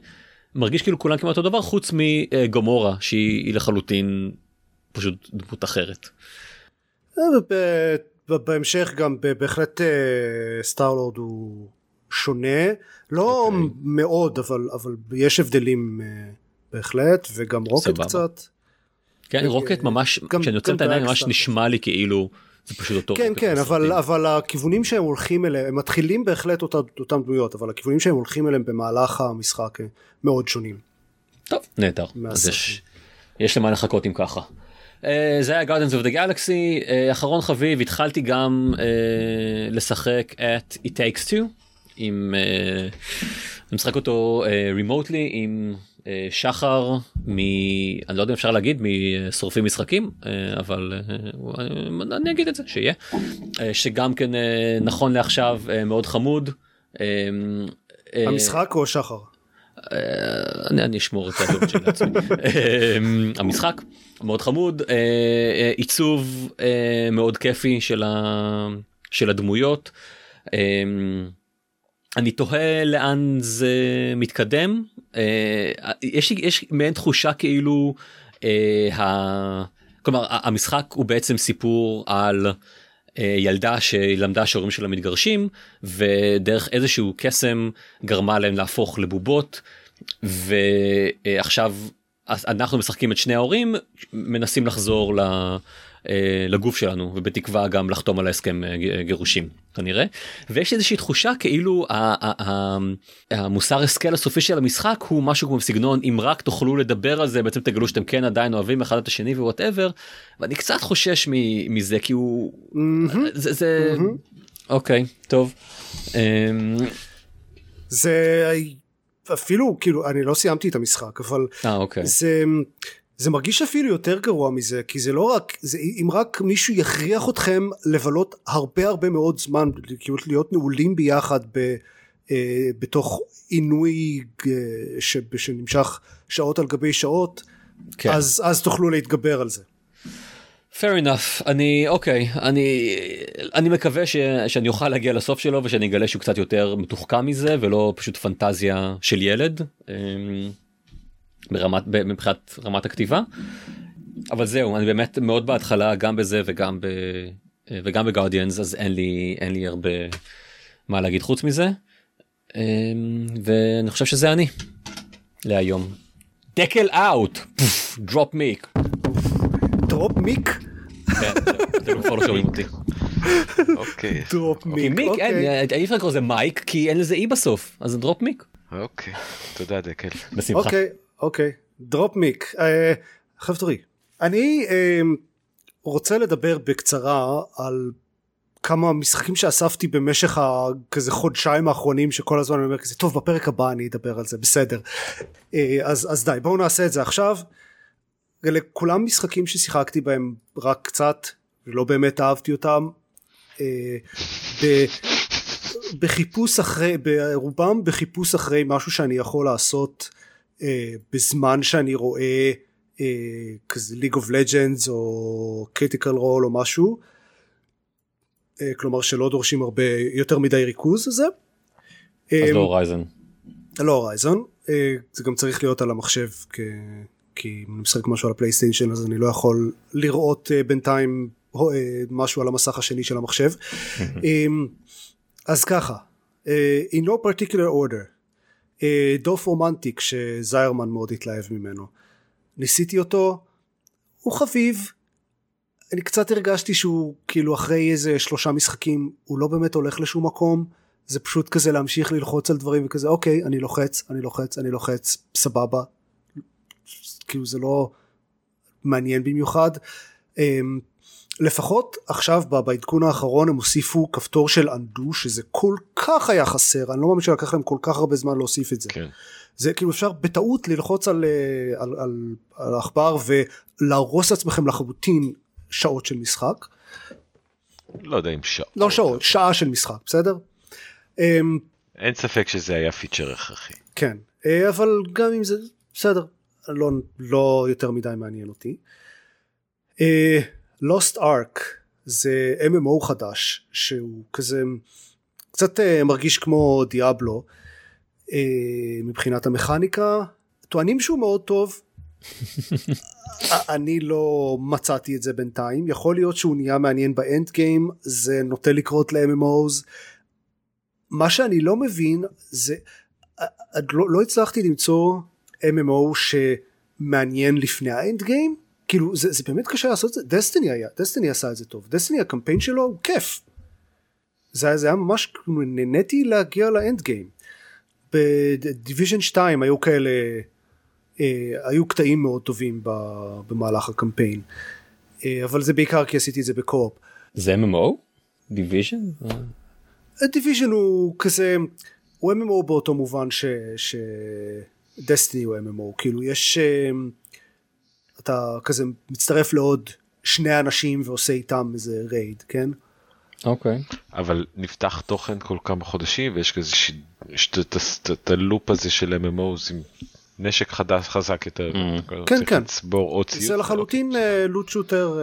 ומרגיש כאילו כולם כמעט אותו דבר חוץ מגמורה שהיא היא לחלוטין פשוט דמות אחרת. בהמשך גם בהחלט סטארלורד הוא שונה לא okay. אוקיי. מאוד אבל אבל יש הבדלים בהחלט וגם רוקט סבבה. קצת. כן רוקט ממש כשאני עוצם את העיניים ממש נשמע לי כאילו זה פשוט אותו כן כן אבל אבל הכיוונים שהם הולכים אליהם הם מתחילים בהחלט אותם, אותם דמויות אבל הכיוונים שהם הולכים אליהם במהלך המשחק מאוד שונים. טוב נהדר אז יש, יש למה לחכות אם ככה. Uh, זה היה of the Galaxy uh, אחרון חביב התחלתי גם uh, לשחק את It Takes Two עם uh, אני משחק אותו רימוטלי uh, עם אה, שחר מ... אני לא יודע אם אפשר להגיד משורפים משחקים אה, אבל אה, אני אגיד את זה שיהיה שגם כן נכון לעכשיו מאוד חמוד. המשחק או שחר? אני, אני אשמור את הדעות שלי לעצמי. [laughs] המשחק מאוד חמוד עיצוב מאוד כיפי של, ה... של הדמויות. אני תוהה לאן זה מתקדם. אה, יש יש מעין תחושה כאילו אה, ה... כלומר המשחק הוא בעצם סיפור על אה, ילדה שלמדה שההורים שלה מתגרשים ודרך איזשהו קסם גרמה להם להפוך לבובות ועכשיו אנחנו משחקים את שני ההורים מנסים לחזור ל... אה, לגוף שלנו ובתקווה גם לחתום על ההסכם אה, גירושים כנראה ויש איזושהי תחושה כאילו המוסר השכל הסופי של המשחק הוא משהו כמו סגנון אם רק תוכלו לדבר על זה בעצם תגלו שאתם כן עדיין אוהבים אחד את השני whatever ואני קצת חושש מזה כי הוא זה, זה... אוקיי טוב. אמ, זה אפילו כאילו אני לא סיימתי את המשחק אבל אה, אוקיי. זה זה מרגיש אפילו יותר גרוע מזה כי זה לא רק זה אם רק מישהו יכריח אתכם לבלות הרבה הרבה מאוד זמן כאילו להיות נעולים ביחד ב, אה, בתוך עינוי אה, ש, שנמשך שעות על גבי שעות כן. אז אז תוכלו להתגבר על זה. fair enough אני אוקיי אני אני מקווה ש, שאני אוכל להגיע לסוף שלו ושאני אגלה שהוא קצת יותר מתוחכם מזה ולא פשוט פנטזיה של ילד. ברמת מבחינת רמת הכתיבה אבל זהו אני באמת מאוד בהתחלה גם בזה וגם ב... וגם ב Guardians אז אין לי אין לי הרבה מה להגיד חוץ מזה אמ, ואני חושב שזה אני להיום. דקל out drop mic. drop mic? אתם כבר לא שומעים אותי. אוקיי. drop mic. mic אין אי אפשר לקרוא לזה mike כי אין לזה E בסוף אז זה drop mic. אוקיי תודה דקל. בשמחה. אוקיי. drop mic. אה, חבר'ה, אני אה, רוצה לדבר בקצרה על כמה משחקים שאספתי במשך הכזה חודשיים האחרונים שכל הזמן אני אומר כזה טוב בפרק הבא אני אדבר על זה בסדר אה, אז, אז די בואו נעשה את זה עכשיו אלה כולם משחקים ששיחקתי בהם רק קצת ולא באמת אהבתי אותם ב, בחיפוש אחרי ברובם בחיפוש אחרי משהו שאני יכול לעשות אה, בזמן שאני רואה אה, כזה League of Legends או Critical Role או משהו אה, כלומר שלא דורשים הרבה יותר מדי ריכוז זה. אז אה, לא Horizon. לא Horizon אה, זה גם צריך להיות על המחשב כ... כי אם אני משחק משהו על ה PlayStation אז אני לא יכול לראות אה, בינתיים אה, משהו על המסך השני של המחשב. אמ, [laughs] אז ככה, uh, in no particular order, אה, דוף רומנטיק שזיירמן מאוד התלהב ממנו. ניסיתי אותו הוא חביב. אני קצת הרגשתי שהוא כאילו אחרי איזה שלושה משחקים הוא לא באמת הולך לשום מקום. זה פשוט כזה להמשיך ללחוץ על דברים וכזה אוקיי אני לוחץ אני לוחץ אני לוחץ סבבה. כאילו זה לא מעניין במיוחד. אמ, לפחות עכשיו בעדכון האחרון הם הוסיפו כפתור של אנדו שזה כל כך היה חסר אני לא מאמין שלקח להם כל כך הרבה זמן להוסיף את זה. כן. זה כאילו אפשר בטעות ללחוץ על, אה, על, על, על עכבר ולהרוס לעצמכם לחלוטין שעות של משחק. לא יודע אם שעות. לא שעות, שעה של משחק, בסדר? אמ, אין ספק שזה היה פיצ'ר הכרחי. כן, אה, אבל גם אם זה בסדר, לא, לא יותר מדי מעניין אותי. אה, Lost Ark זה MMO חדש שהוא כזה קצת uh, מרגיש כמו דיאבלו uh, מבחינת המכניקה. טוענים שהוא מאוד טוב. [laughs] אני לא מצאתי את זה בינתיים. יכול להיות שהוא נהיה מעניין באנד גיים זה נוטה לקרות ל-MMOs מה שאני לא מבין זה לא, לא הצלחתי למצוא MMO שמעניין לפני האנד גיים כאילו זה, זה באמת קשה לעשות את זה דסטיני היה דסטיני עשה את זה טוב דסטיני הקמפיין שלו הוא כיף זה, זה היה ממש נהניתי להגיע ל end game ב Division 2 היו כאלה אה, היו קטעים מאוד טובים במהלך הקמפיין אה, אבל זה בעיקר כי עשיתי את זה ב co-op. זה MMO? Division? Division הוא כזה הוא MMO באותו מובן ש Destiny הוא MMO כאילו יש אה, אתה כזה מצטרף לעוד שני אנשים ועושה איתם איזה raid כן. אוקיי. Okay. אבל נפתח תוכן כל כמה חודשים ויש כזה ש... יש את ה loop הזה של MMOs עם נשק חדש חזק יותר. Mm. כן כן. לצבור עוד ציוד. זה לחלוטין loot shooter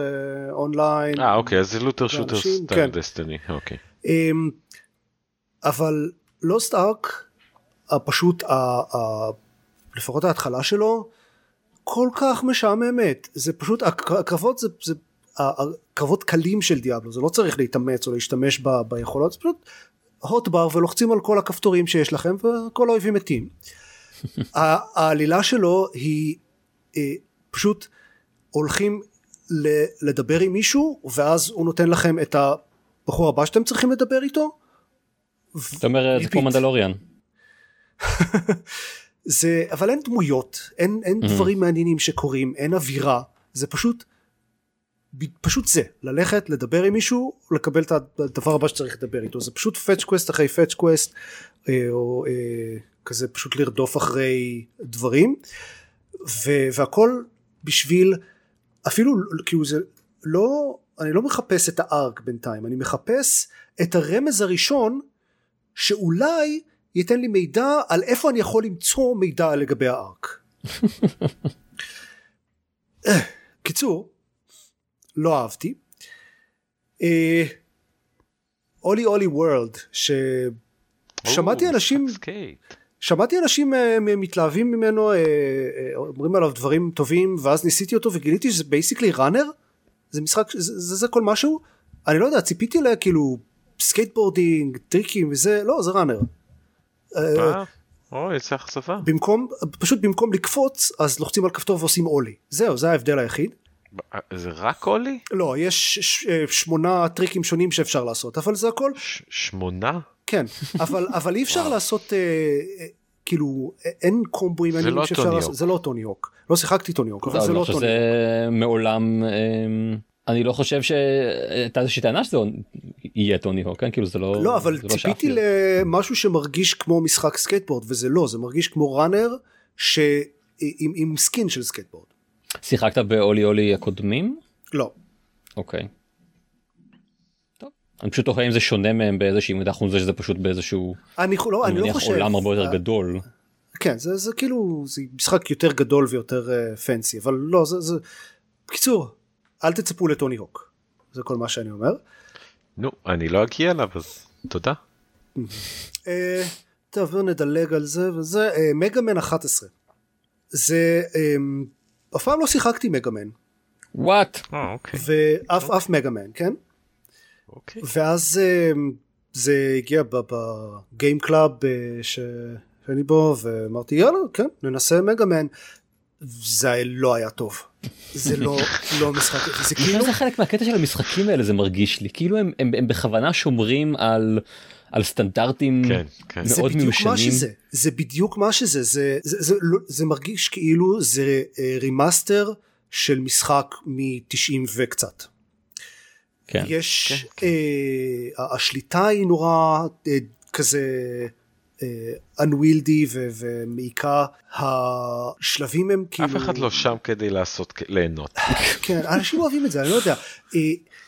אונליין. אה אוקיי אז זה looter shooter style Destiny. אוקיי. אמ, אבל Lost Ark פשוט לפחות ההתחלה שלו כל כך משעממת זה פשוט הקרבות זה, זה הקרבות קלים של דיאבלו זה לא צריך להתאמץ או להשתמש ב, ביכולות זה פשוט הוט בר ולוחצים על כל הכפתורים שיש לכם וכל האויבים מתים. [laughs] העלילה שלו היא אה, פשוט הולכים לדבר עם מישהו ואז הוא נותן לכם את הבחור הבא שאתם צריכים לדבר איתו. זאת אומרת זה כמו מנדלוריאן. [laughs] זה אבל אין דמויות אין, אין mm-hmm. דברים מעניינים שקורים אין אווירה. זה פשוט פשוט זה ללכת לדבר עם מישהו לקבל את הדבר הבא שצריך לדבר איתו. זה פשוט fetch quest אחרי fetch quest אה, או אה, כזה פשוט לרדוף אחרי דברים. ו- והכל בשביל אפילו כאילו זה לא אני לא מחפש את ה Ark בינתיים אני מחפש את הרמז הראשון שאולי ייתן לי מידע על איפה אני יכול למצוא מידע לגבי ה Ark. אה, [laughs] קיצור לא אהבתי. אולי אולי וורלד ששמעתי אנשים שמעתי אנשים uh, מתלהבים ממנו uh, אומרים עליו דברים טובים ואז ניסיתי אותו וגיליתי שזה basically runner זה משחק זה, זה, זה כל משהו אני לא יודע ציפיתי לכאילו skateboarding טריקים וזה לא זה runner. או איזו אכזבה. במקום פשוט במקום לקפוץ אז לוחצים על כפתור ועושים ollie זהו זה ההבדל היחיד. זה רק ollie? לא יש שמונה טריקים שונים שאפשר לעשות אבל זה הכל. שמונה? כן אבל [laughs] אבל אי אפשר לעשות אה, אה, כאילו אין קומבואים זה לא טוני הוק זה לא טוני הוק לא שיחקתי טוני הוק אבל זה לא טוני הוק. מעולם אמ, אני לא חושב שהייתה איזושהי טענה שזה יהיה טוני הוק כן כאילו זה לא לא אבל לא ציפיתי למשהו שמרגיש כמו משחק סקייטבורד וזה לא זה מרגיש כמו runner עם skin של סקייטבורד. שיחקת באולי אולי הקודמים? לא. אוקיי. אני פשוט תוהה אם זה שונה מהם באיזושהי מידה חוץ מזה שזה פשוט באיזשהו אני לא אני לא חושב עולם הרבה יותר גדול. כן זה זה כאילו זה משחק יותר גדול ויותר פנסי אבל לא זה זה בקיצור אל תצפו לטוני הוק זה כל מה שאני אומר. נו אני לא אגיע אליו אז תודה. טוב נדלג על זה וזה מגאמן 11 זה אף פעם לא שיחקתי מגאמן. וואט. ואף אף מגאמן כן. אוקיי. ואז זה הגיע ב game club אה, שאני בו ואמרתי יאללה כן ננסה Mega Man זה לא היה טוב זה לא לא משחק זה כאילו זה חלק מהקטע של המשחקים האלה זה מרגיש לי כאילו הם, הם, הם בכוונה שומרים על על סטנדרטים כן, כן. מאוד מיושנים. זה, זה בדיוק מה שזה זה זה, זה, זה, לא, זה מרגיש כאילו זה remaster של משחק מ-90 וקצת. כן. יש כן, אה, השליטה היא נורא אה, כזה אנווילדי אה, ומעיקה השלבים הם כאילו אף אחד לא שם כדי לעשות ליהנות [laughs] כן אנשים אוהבים את זה אני לא יודע אה,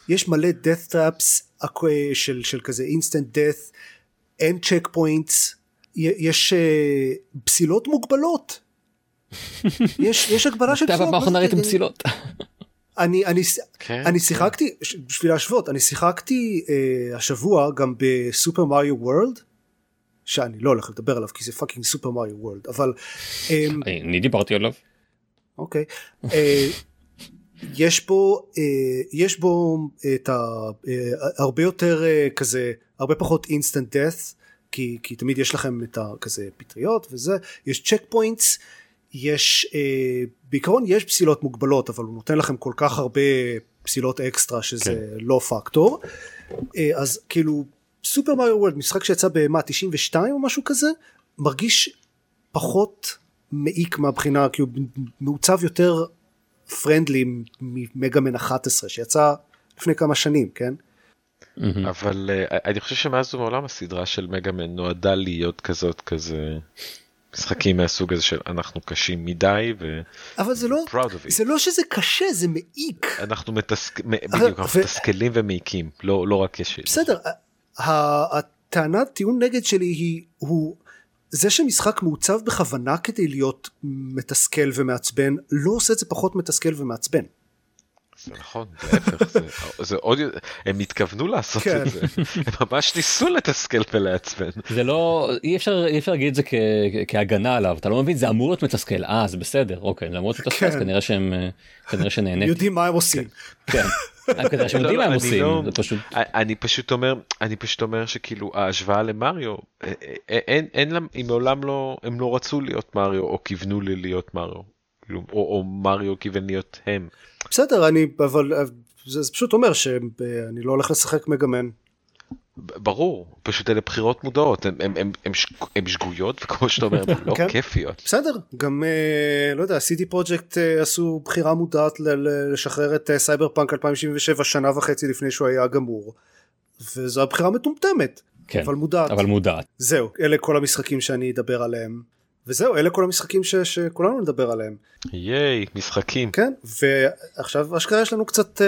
יש מלא death traps של, של כזה instant death אין צ'ק פוינטס יש אה, פסילות מוגבלות [laughs] יש, יש הגבלה של פסילות. בפעם ראיתם פסילות? אני, אני, כן, אני כן. שיחקתי, בשביל להשוות, אני שיחקתי אה, השבוע גם ב Super Mario World, שאני לא הולך לדבר עליו כי זה fucking Super Mario World, אבל... אה, אני דיברתי עליו. אוקיי. אה, יש בו אה, יש בו את ה... אה, הרבה יותר כזה הרבה פחות instant death כי, כי תמיד יש לכם את הכזה פטריות וזה יש checkpoints יש אה, בעיקרון יש פסילות מוגבלות אבל הוא נותן לכם כל כך הרבה פסילות אקסטרה שזה כן. לא פקטור אה, אז כאילו סופר מריו וולד משחק שיצא במה 92 או משהו כזה מרגיש פחות מעיק מהבחינה כי הוא מעוצב יותר פרנדלי ממגאמן 11 שיצא לפני כמה שנים כן. אבל uh, אני חושב שמאז ומעולם הסדרה של מגאמן נועדה להיות כזאת כזה משחקים מהסוג הזה של אנחנו קשים מדי ו... אבל זה לא, זה לא שזה קשה זה מעיק. אנחנו מתסק... בדיוק, אנחנו מתסכלים ומעיקים לא, לא רק קשים. בסדר, הטענת טיעון נגד שלי היא הוא זה שמשחק מעוצב בכוונה כדי להיות מתסכל ומעצבן לא עושה את זה פחות מתסכל ומעצבן. זה נכון, להפך, זה, [laughs] זה עוד, הם התכוונו לעשות כן. את זה, הם ממש ניסו לתסכל ולעצבן. זה לא, אי אפשר, אי אפשר להגיד את זה כ, כהגנה עליו, אתה לא מבין, זה אמור להיות מתסכל, אה, זה בסדר, אוקיי, זה אמור להיות מתסכל, כן. כנראה שהם, כנראה שנהניתי. יודעים מה הם עושים. כן. כנראה שהם יודעים מה הם עושים, לא- זה פשוט. אני פשוט אומר, אני פשוט אומר שכאילו ההשוואה למריו, אין, אין להם, הם מעולם לא, הם לא רצו להיות מריו או כיוונו לי להיות מריו, כאילו, או, או מריו כיוון להיות הם. בסדר אני אבל זה, זה פשוט אומר שאני לא הולך לשחק Mega Man. ברור פשוט אלה בחירות מודעות הם, הם, הם, הם, הם שגויות [laughs] וכמו שאתה אומר לא כן. כיפיות. בסדר גם אה, לא יודע CD Projekt אה, עשו בחירה מודעת לשחרר את אה, סייבר פאנק 2077 שנה וחצי לפני שהוא היה גמור. וזו הבחירה מטומטמת. כן, אבל מודעת. אבל מודעת. זהו אלה כל המשחקים שאני אדבר עליהם. וזהו אלה כל המשחקים ש, שכולנו נדבר עליהם. ייי משחקים. כן ועכשיו אשכרה יש לנו קצת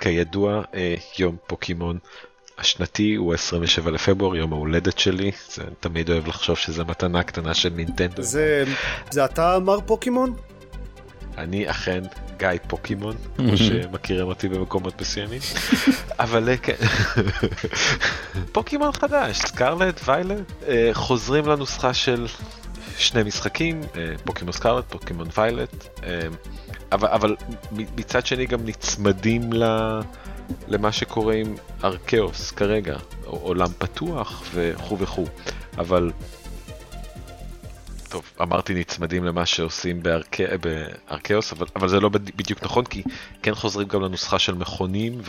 כידוע אה, יום פוקימון השנתי הוא 27 לפברואר יום ההולדת שלי. זה תמיד אוהב לחשוב שזה מתנה קטנה של נינטנדו. זה זה אתה מר פוקימון? אני אכן גיא פוקימון, כמו שמכירים אותי במקומות מסוימים, אבל אה, כן, [laughs] פוקימון חדש, סקרלט, ויילט, אה, חוזרים לנוסחה של שני משחקים, אה, פוקימון סקרלט, פוקימון ויילט, אבל, אבל מצד שני גם נצמדים ל... למה שקורה עם ארכאוס כרגע, עולם פתוח וכו' וכו', אבל טוב, אמרתי נצמדים למה שעושים בארק... בארקאוס, אבל, אבל זה לא בדיוק נכון, כי כן חוזרים גם לנוסחה של מכונים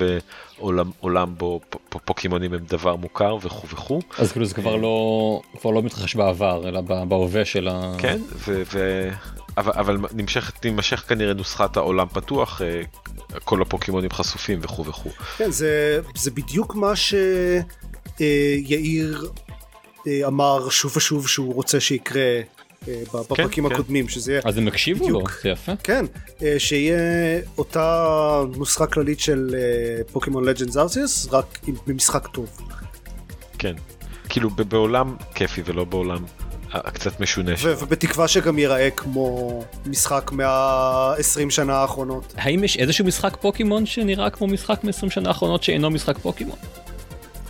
ועולם בו פוקימונים הם דבר מוכר וכו' וכו'. אז כאילו זה כבר לא, כבר לא מתרחש בעבר, אלא בהווה של ה... כן, ו... ו... אבל, אבל נמשך, נמשך כנראה נוסחת העולם פתוח, אה, כל הפוקימונים חשופים וכו' וכו'. כן, זה, זה בדיוק מה שיאיר אה, אמר שוב ושוב שהוא רוצה שיקרה אה, בפרקים כן, הקודמים כן. שזה יהיה אז הם הקשיבו לו זה יפה כן אה, שיהיה אותה נוסחה כללית של פוקימון לג'נדס ארציוס רק במשחק טוב. כן כאילו בעולם כיפי ולא בעולם קצת משונה. ובתקווה שגם ייראה כמו משחק מה-20 שנה האחרונות. האם יש איזשהו משחק פוקימון שנראה כמו משחק מ-20 שנה האחרונות שאינו משחק פוקימון?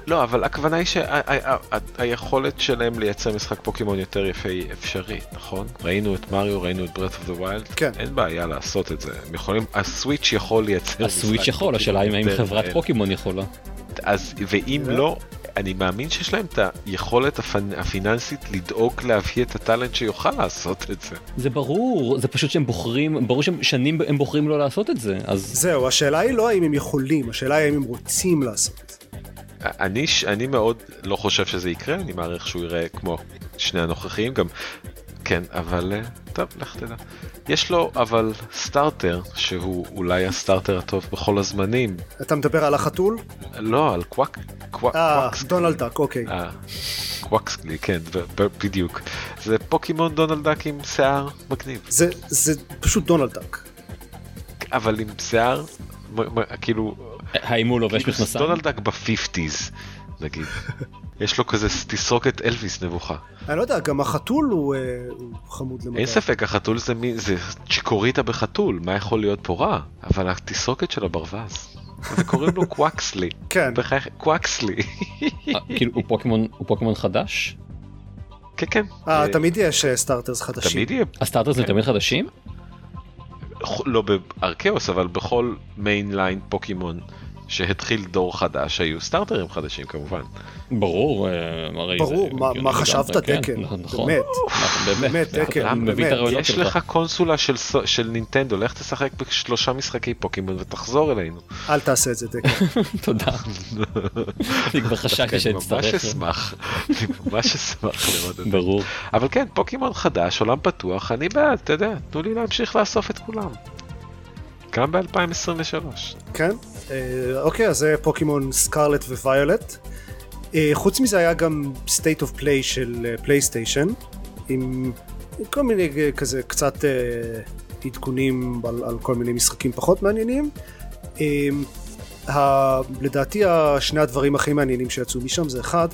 לא, אבל הכוונה היא שהיכולת שלהם לייצר משחק פוקימון יותר יפה היא אפשרית, נכון? ראינו את מריו, ראינו את Breath of the Wild, כן. אין בעיה לעשות את זה. הם יכולים, ה Switch יכול לייצר ה Switch יכול, השאלה היא האם חברת פוקימון יכולה. אז, ואם לא, אני מאמין שיש להם את היכולת הפיננסית לדאוג להביא את ה talent שיוכל לעשות את זה. זה ברור, זה פשוט שהם בוחרים, ברור שהם שנים הם בוחרים לא לעשות את זה, אז... זהו, השאלה היא לא האם הם יכולים, השאלה היא האם הם רוצים לעשות את זה. אני, אני מאוד לא חושב שזה יקרה, אני מעריך שהוא יראה כמו שני הנוכחים, גם כן, אבל אה, טוב, לך תדע. יש לו אבל starter שהוא אולי ה starter הטוב בכל הזמנים. אתה מדבר על החתול? לא, על קוואק... אה, דונלד דאק, אוקיי. אה, Quaxly, כן, בדיוק. זה פוקימון דונלד דאק עם שיער מגניב. זה, זה פשוט דונלד דאק. אבל עם שיער, כאילו... האם הוא לובש מכנסיים? דונלד דאק ב fifties, נגיד. יש לו כזה תסרוקת אלוויס נבוכה. אני לא יודע, גם החתול הוא, אה, הוא חמוד למדי. אין ספק, החתול זה מי, זה Chikorita בחתול, מה יכול להיות פה רע? אבל התסרוקת של הברווז. וקוראים לו Quaxly. [laughs] כן. בחייך, Quaxly. אה, כאילו הוא פוקימון הוא פוקימון חדש? כן, כן. אה, תמיד יש אה, starters חדשים. תמיד יהיה, ה starters זה כן. תמיד חדשים? לא ב Arceus, אבל בכל mainline פוקימון שהתחיל דור חדש, היו סטארטרים חדשים כמובן. ברור, אה, הרי זה ברור, מה- חשבת כן, דקן? נכון, באמת. נכון, באמת, דקן, אני מבין את באמת. יש שלך. לך קונסולה של נינטנדו, לך תשחק בשלושה משחקי פוקימון ותחזור אלינו. אל תעשה את זה דקן. [laughs] תודה. אני כבר חשבתי דווקא אני ממש שאצטרך. אשמח, אני ממש אשמח לראות את זה. ברור. אבל כן, פוקימון חדש, עולם פתוח, אני בעד, אתה יודע, תנו לי להמשיך לאסוף את כולם. גם ב-2023. כן? אה, אוקיי, אז זה פוקימון סקרלט וויולט. אה, חוץ מזה היה גם state of play של אה, פלייסטיישן, עם עם כל מיני אה, כזה קצת אה, עדכונים על, על כל מיני משחקים פחות מעניינים. אה, ה, לדעתי שני הדברים הכי מעניינים שיצאו משם זה אחד,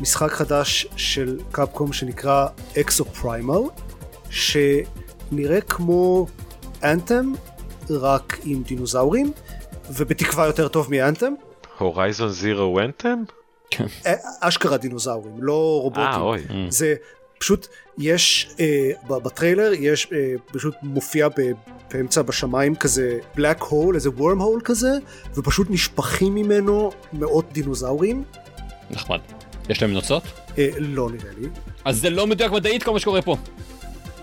משחק חדש של קפקום שנקרא אקסו פריימל, שנראה כמו אנתם, רק עם דינוזאורים, ובתקווה יותר טוב מאנתם. הורייזון זירו אנטם? אה, אשכרה דינוזאורים, לא רובוטים. אה, אוי. זה פשוט, יש, אה, בטריילר יש, אה, פשוט מופיע ב, באמצע בשמיים כזה black hole, איזה worm hole כזה, ופשוט נשפכים ממנו מאות דינוזאורים. נחמד. יש להם נוצות? אה, לא נראה לי. אז זה לא מדויק מדעית כל מה שקורה פה.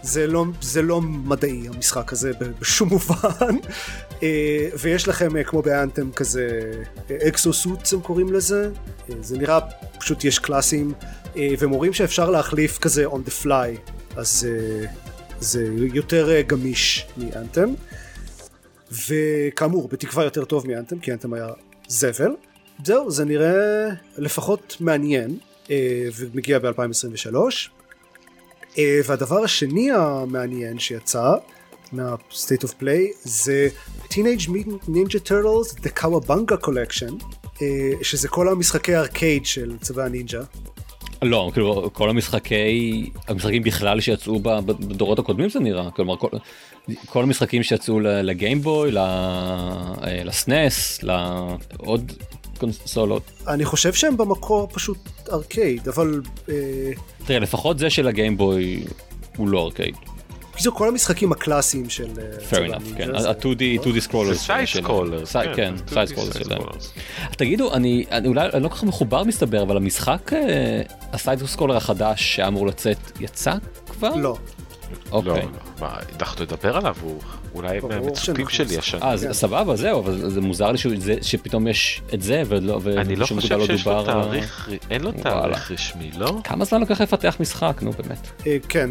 זה לא, זה לא מדעי המשחק הזה בשום מובן. [laughs] אה, ויש לכם אה, כמו באנתם כזה אקסוסוטס הם קוראים לזה. אה, זה נראה פשוט יש קלאסים. אה, אומרים שאפשר להחליף כזה on the fly אז אה, זה יותר אה, גמיש מאנתם וכאמור בתקווה יותר טוב מאנתם כי אנתם היה זבל. זהו זה נראה לפחות מעניין אה, ומגיע ב-2023. Uh, והדבר השני המעניין שיצא מה-State of Play זה Teenage Mutant Ninja Turtles The Kawabunga Collection uh, שזה כל המשחקי ארקייד של צבעי הנינג'ה. לא, כאילו כל המשחקי, המשחקים בכלל שיצאו בדורות הקודמים זה נראה, כלומר כל, כל המשחקים שיצאו ל Game Boy, אה, ל SNES, לעוד קונסולות. אני חושב שהם במקור פשוט ארקייד אבל uh, תראה, לפחות זה של ה Game Boy הוא לא ארקייד. בקיצור כל המשחקים הקלאסיים של uh, fair enough. כן, זה- ה-2D 2D זה scroller. side scroller. כן, side scroller שלהם. תגידו, אני אולי לא כל כך מחובר מסתבר, אבל המשחק, אה, הסייד סקרולר החדש שאמור לצאת, יצא כבר? לא. לא, אוקיי. לא. מה, אנחנו נדבר עליו, הוא אולי מהמצופים שאנחנו שלי. השנה. אה, זה- סבבה, זהו, אבל זה מוזר לי שפתאום יש את זה ולא, אני לא חושב דבר שיש לו. תאריך, אין לו. תאריך רשמי, לא? כמה זמן לוקח לפתח משחק, נו באמת. אה, כן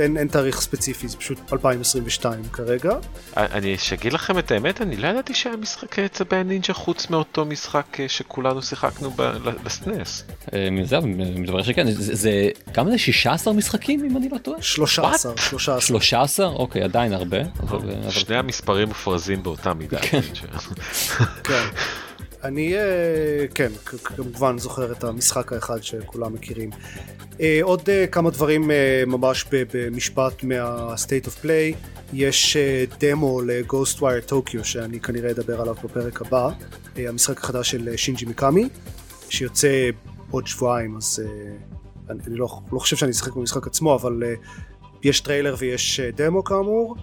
אין, אין תאריך ספציפי זה פשוט 2022 כרגע. אני אגיד לכם את האמת, אני לא ידעתי שהיה משחק צבי הנינג'ה חוץ מאותו משחק אה, שכולנו שיחקנו בסנס. אה, זהו, מתברר שכן, זה- כמה זה 16 משחקים אם אני לא טועה? 13, 13. 13? אוקיי, עדיין הרבה. אבל- שני המספרים מופרזים באותה מידה. כן. כן. אני אה, כן כמובן זוכר את המשחק האחד שכולם מכירים. אה, עוד אה, כמה דברים ממש במשפט מה-State of Play יש דמו ל-Ghostwire Tokyo שאני כנראה אדבר עליו בפרק הבא המשחק החדש של שינג'י מיקאמי שיוצא עוד שבועיים אז אני, לא, לא חושב שאני אשחק במשחק עצמו אבל יש טריילר ויש דמו כאמור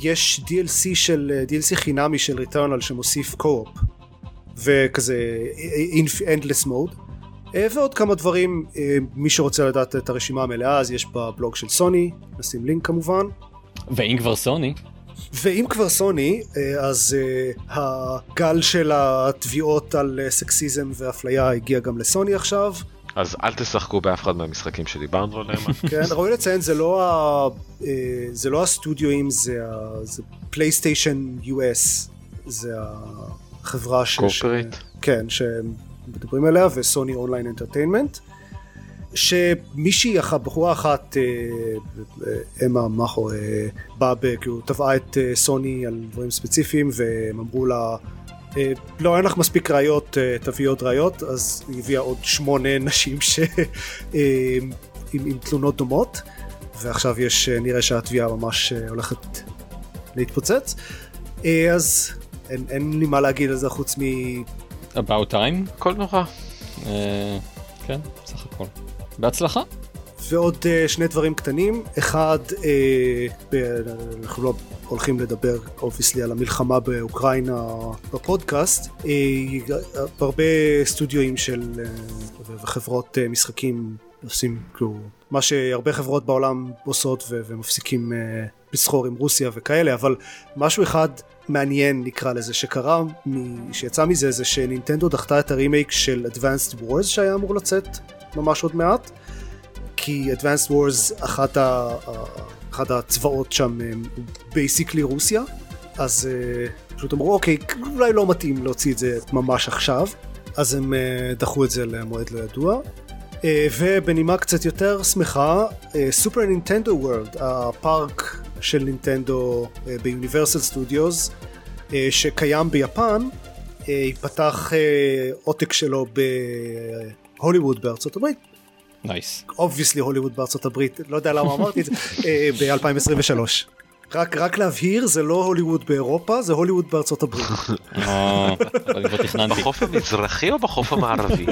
יש DLC של אה, DLC חינמי של Returnal שמוסיף co-op וכזה אה, endless mode. אה, ועוד כמה דברים אה, מי שרוצה לדעת את הרשימה המלאה אז יש בבלוג של סוני נשים לינק כמובן. ואם כבר סוני, ואם כבר סוני אה, אז אה, הגל של התביעות על אה, סקסיזם ואפליה הגיע גם לסוני עכשיו אז אל תשחקו באף אחד מהמשחקים שדיברנו עליהם. [laughs] כן, ראוי לציין זה לא, ה, אה, זה לא הסטודיואים זה, ה- זה פלייסטיישן US זה החברה ש... corporate. ש- כן שמדברים עליה ו Sony Online Entertainment שמישהי אחת בחורה אחת אה, אה, אמה מאחו אה, באה כאילו תבעה את סוני על דברים ספציפיים והם אמרו לה לא אין לך מספיק ראיות אה, תביאי עוד ראיות אז היא הביאה עוד שמונה נשים ש... אה, עם, עם תלונות דומות ועכשיו יש אה, נראה שהתביעה ממש אה, הולכת להתפוצץ אה, אז אין, אין לי מה להגיד על זה חוץ מ... about time. הכל נורא. אה, כן, סך הכל. בהצלחה. ועוד uh, שני דברים קטנים, אחד, uh, ב- אנחנו לא הולכים לדבר obviously על המלחמה באוקראינה בפודקאסט, uh, הרבה סטודיואים של uh, וחברות uh, משחקים עושים כאילו מה שהרבה חברות בעולם עושות ו- ומפסיקים uh, לסחור עם רוסיה וכאלה, אבל משהו אחד מעניין נקרא לזה שקרה, מ- שיצא מזה זה שנינטנדו דחתה את הרימייק של Advance Wars שהיה אמור לצאת ממש עוד מעט. כי Advance Wars אחת, ה, אחד הצבאות שם הם basically רוסיה אז uh, פשוט אמרו אוקיי אולי לא מתאים להוציא את זה ממש עכשיו. אז הם uh, דחו את זה למועד לא ידוע. uh, ובנימה קצת יותר שמחה Super Nintendo World הפארק של נינטנדו ב Universal Studios שקיים ביפן ייפתח עותק שלו בהוליווד בארצות הברית nice. obviously הוליווד בארצות הברית, לא יודע למה אמרתי את זה, ב-2023. רק, רק להבהיר, זה לא הוליווד באירופה, זה הוליווד בארצות הברית. [laughs] אה. בחוף המזרחי או בחוף המערבי?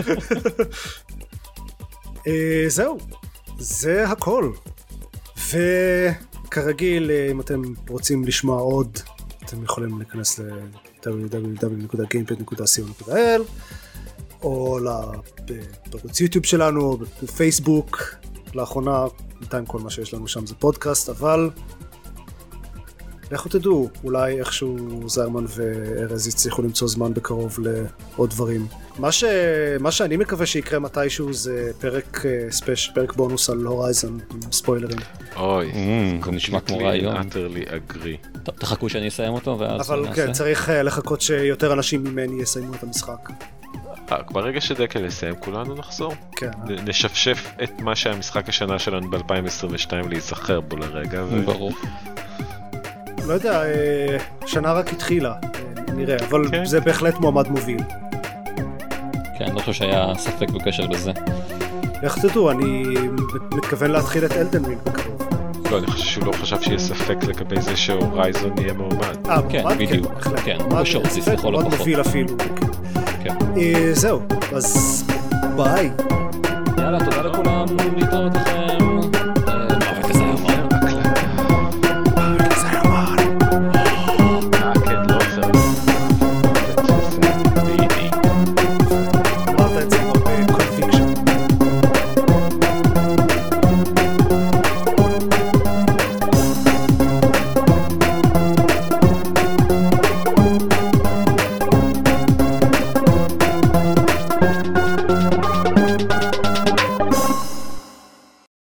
אה, זהו, זה הכל. וכרגיל, אה, אם אתם רוצים לשמוע עוד, אתם יכולים להיכנס ל-www.gamepad.co.il או בערוץ יוטיוב שלנו, בפייסבוק, לאחרונה בינתיים כל מה שיש לנו שם זה פודקאסט, אבל לכו תדעו, אולי איכשהו זרמן וארז יצליחו למצוא זמן בקרוב לעוד דברים. מה, ש... מה שאני מקווה שיקרה מתישהו זה פרק ספייש, פרק בונוס על הורייזן עם ספוילרים. אוי, Mm, זה נשמע כמו רעיון. utterly agree. טוב, תחכו שאני אסיים אותו ואז אבל נעשה. כן, צריך אה, לחכות שיותר אנשים ממני יסיימו את המשחק. אה, ברגע שדקל יסיים כולנו נחזור. כן. נשפשף את מה שהיה משחק השנה שלנו ב-2022 להיזכר בו לרגע. ו- ברור. לא יודע, אה, שנה רק התחילה, אה, נראה, אבל כן. זה בהחלט מועמד מוביל. כן, אני לא חושב שהיה ספק בקשר לזה. איך תדעו, אני מתכוון להתחיל את אלדן רינג בקרוב. לא, אני חושב שהוא לא חשב שיהיה ספק לגבי זה שהורייזון יהיה מועמד. אה, כן, מועמד? בדיוק. בהחלט. כן, מועמד, בשורטליסט ספק, לכל מועמד הפחות. מוביל אפילו. כן. זהו, אז ביי. יאללה, תודה לכולם, להתראות.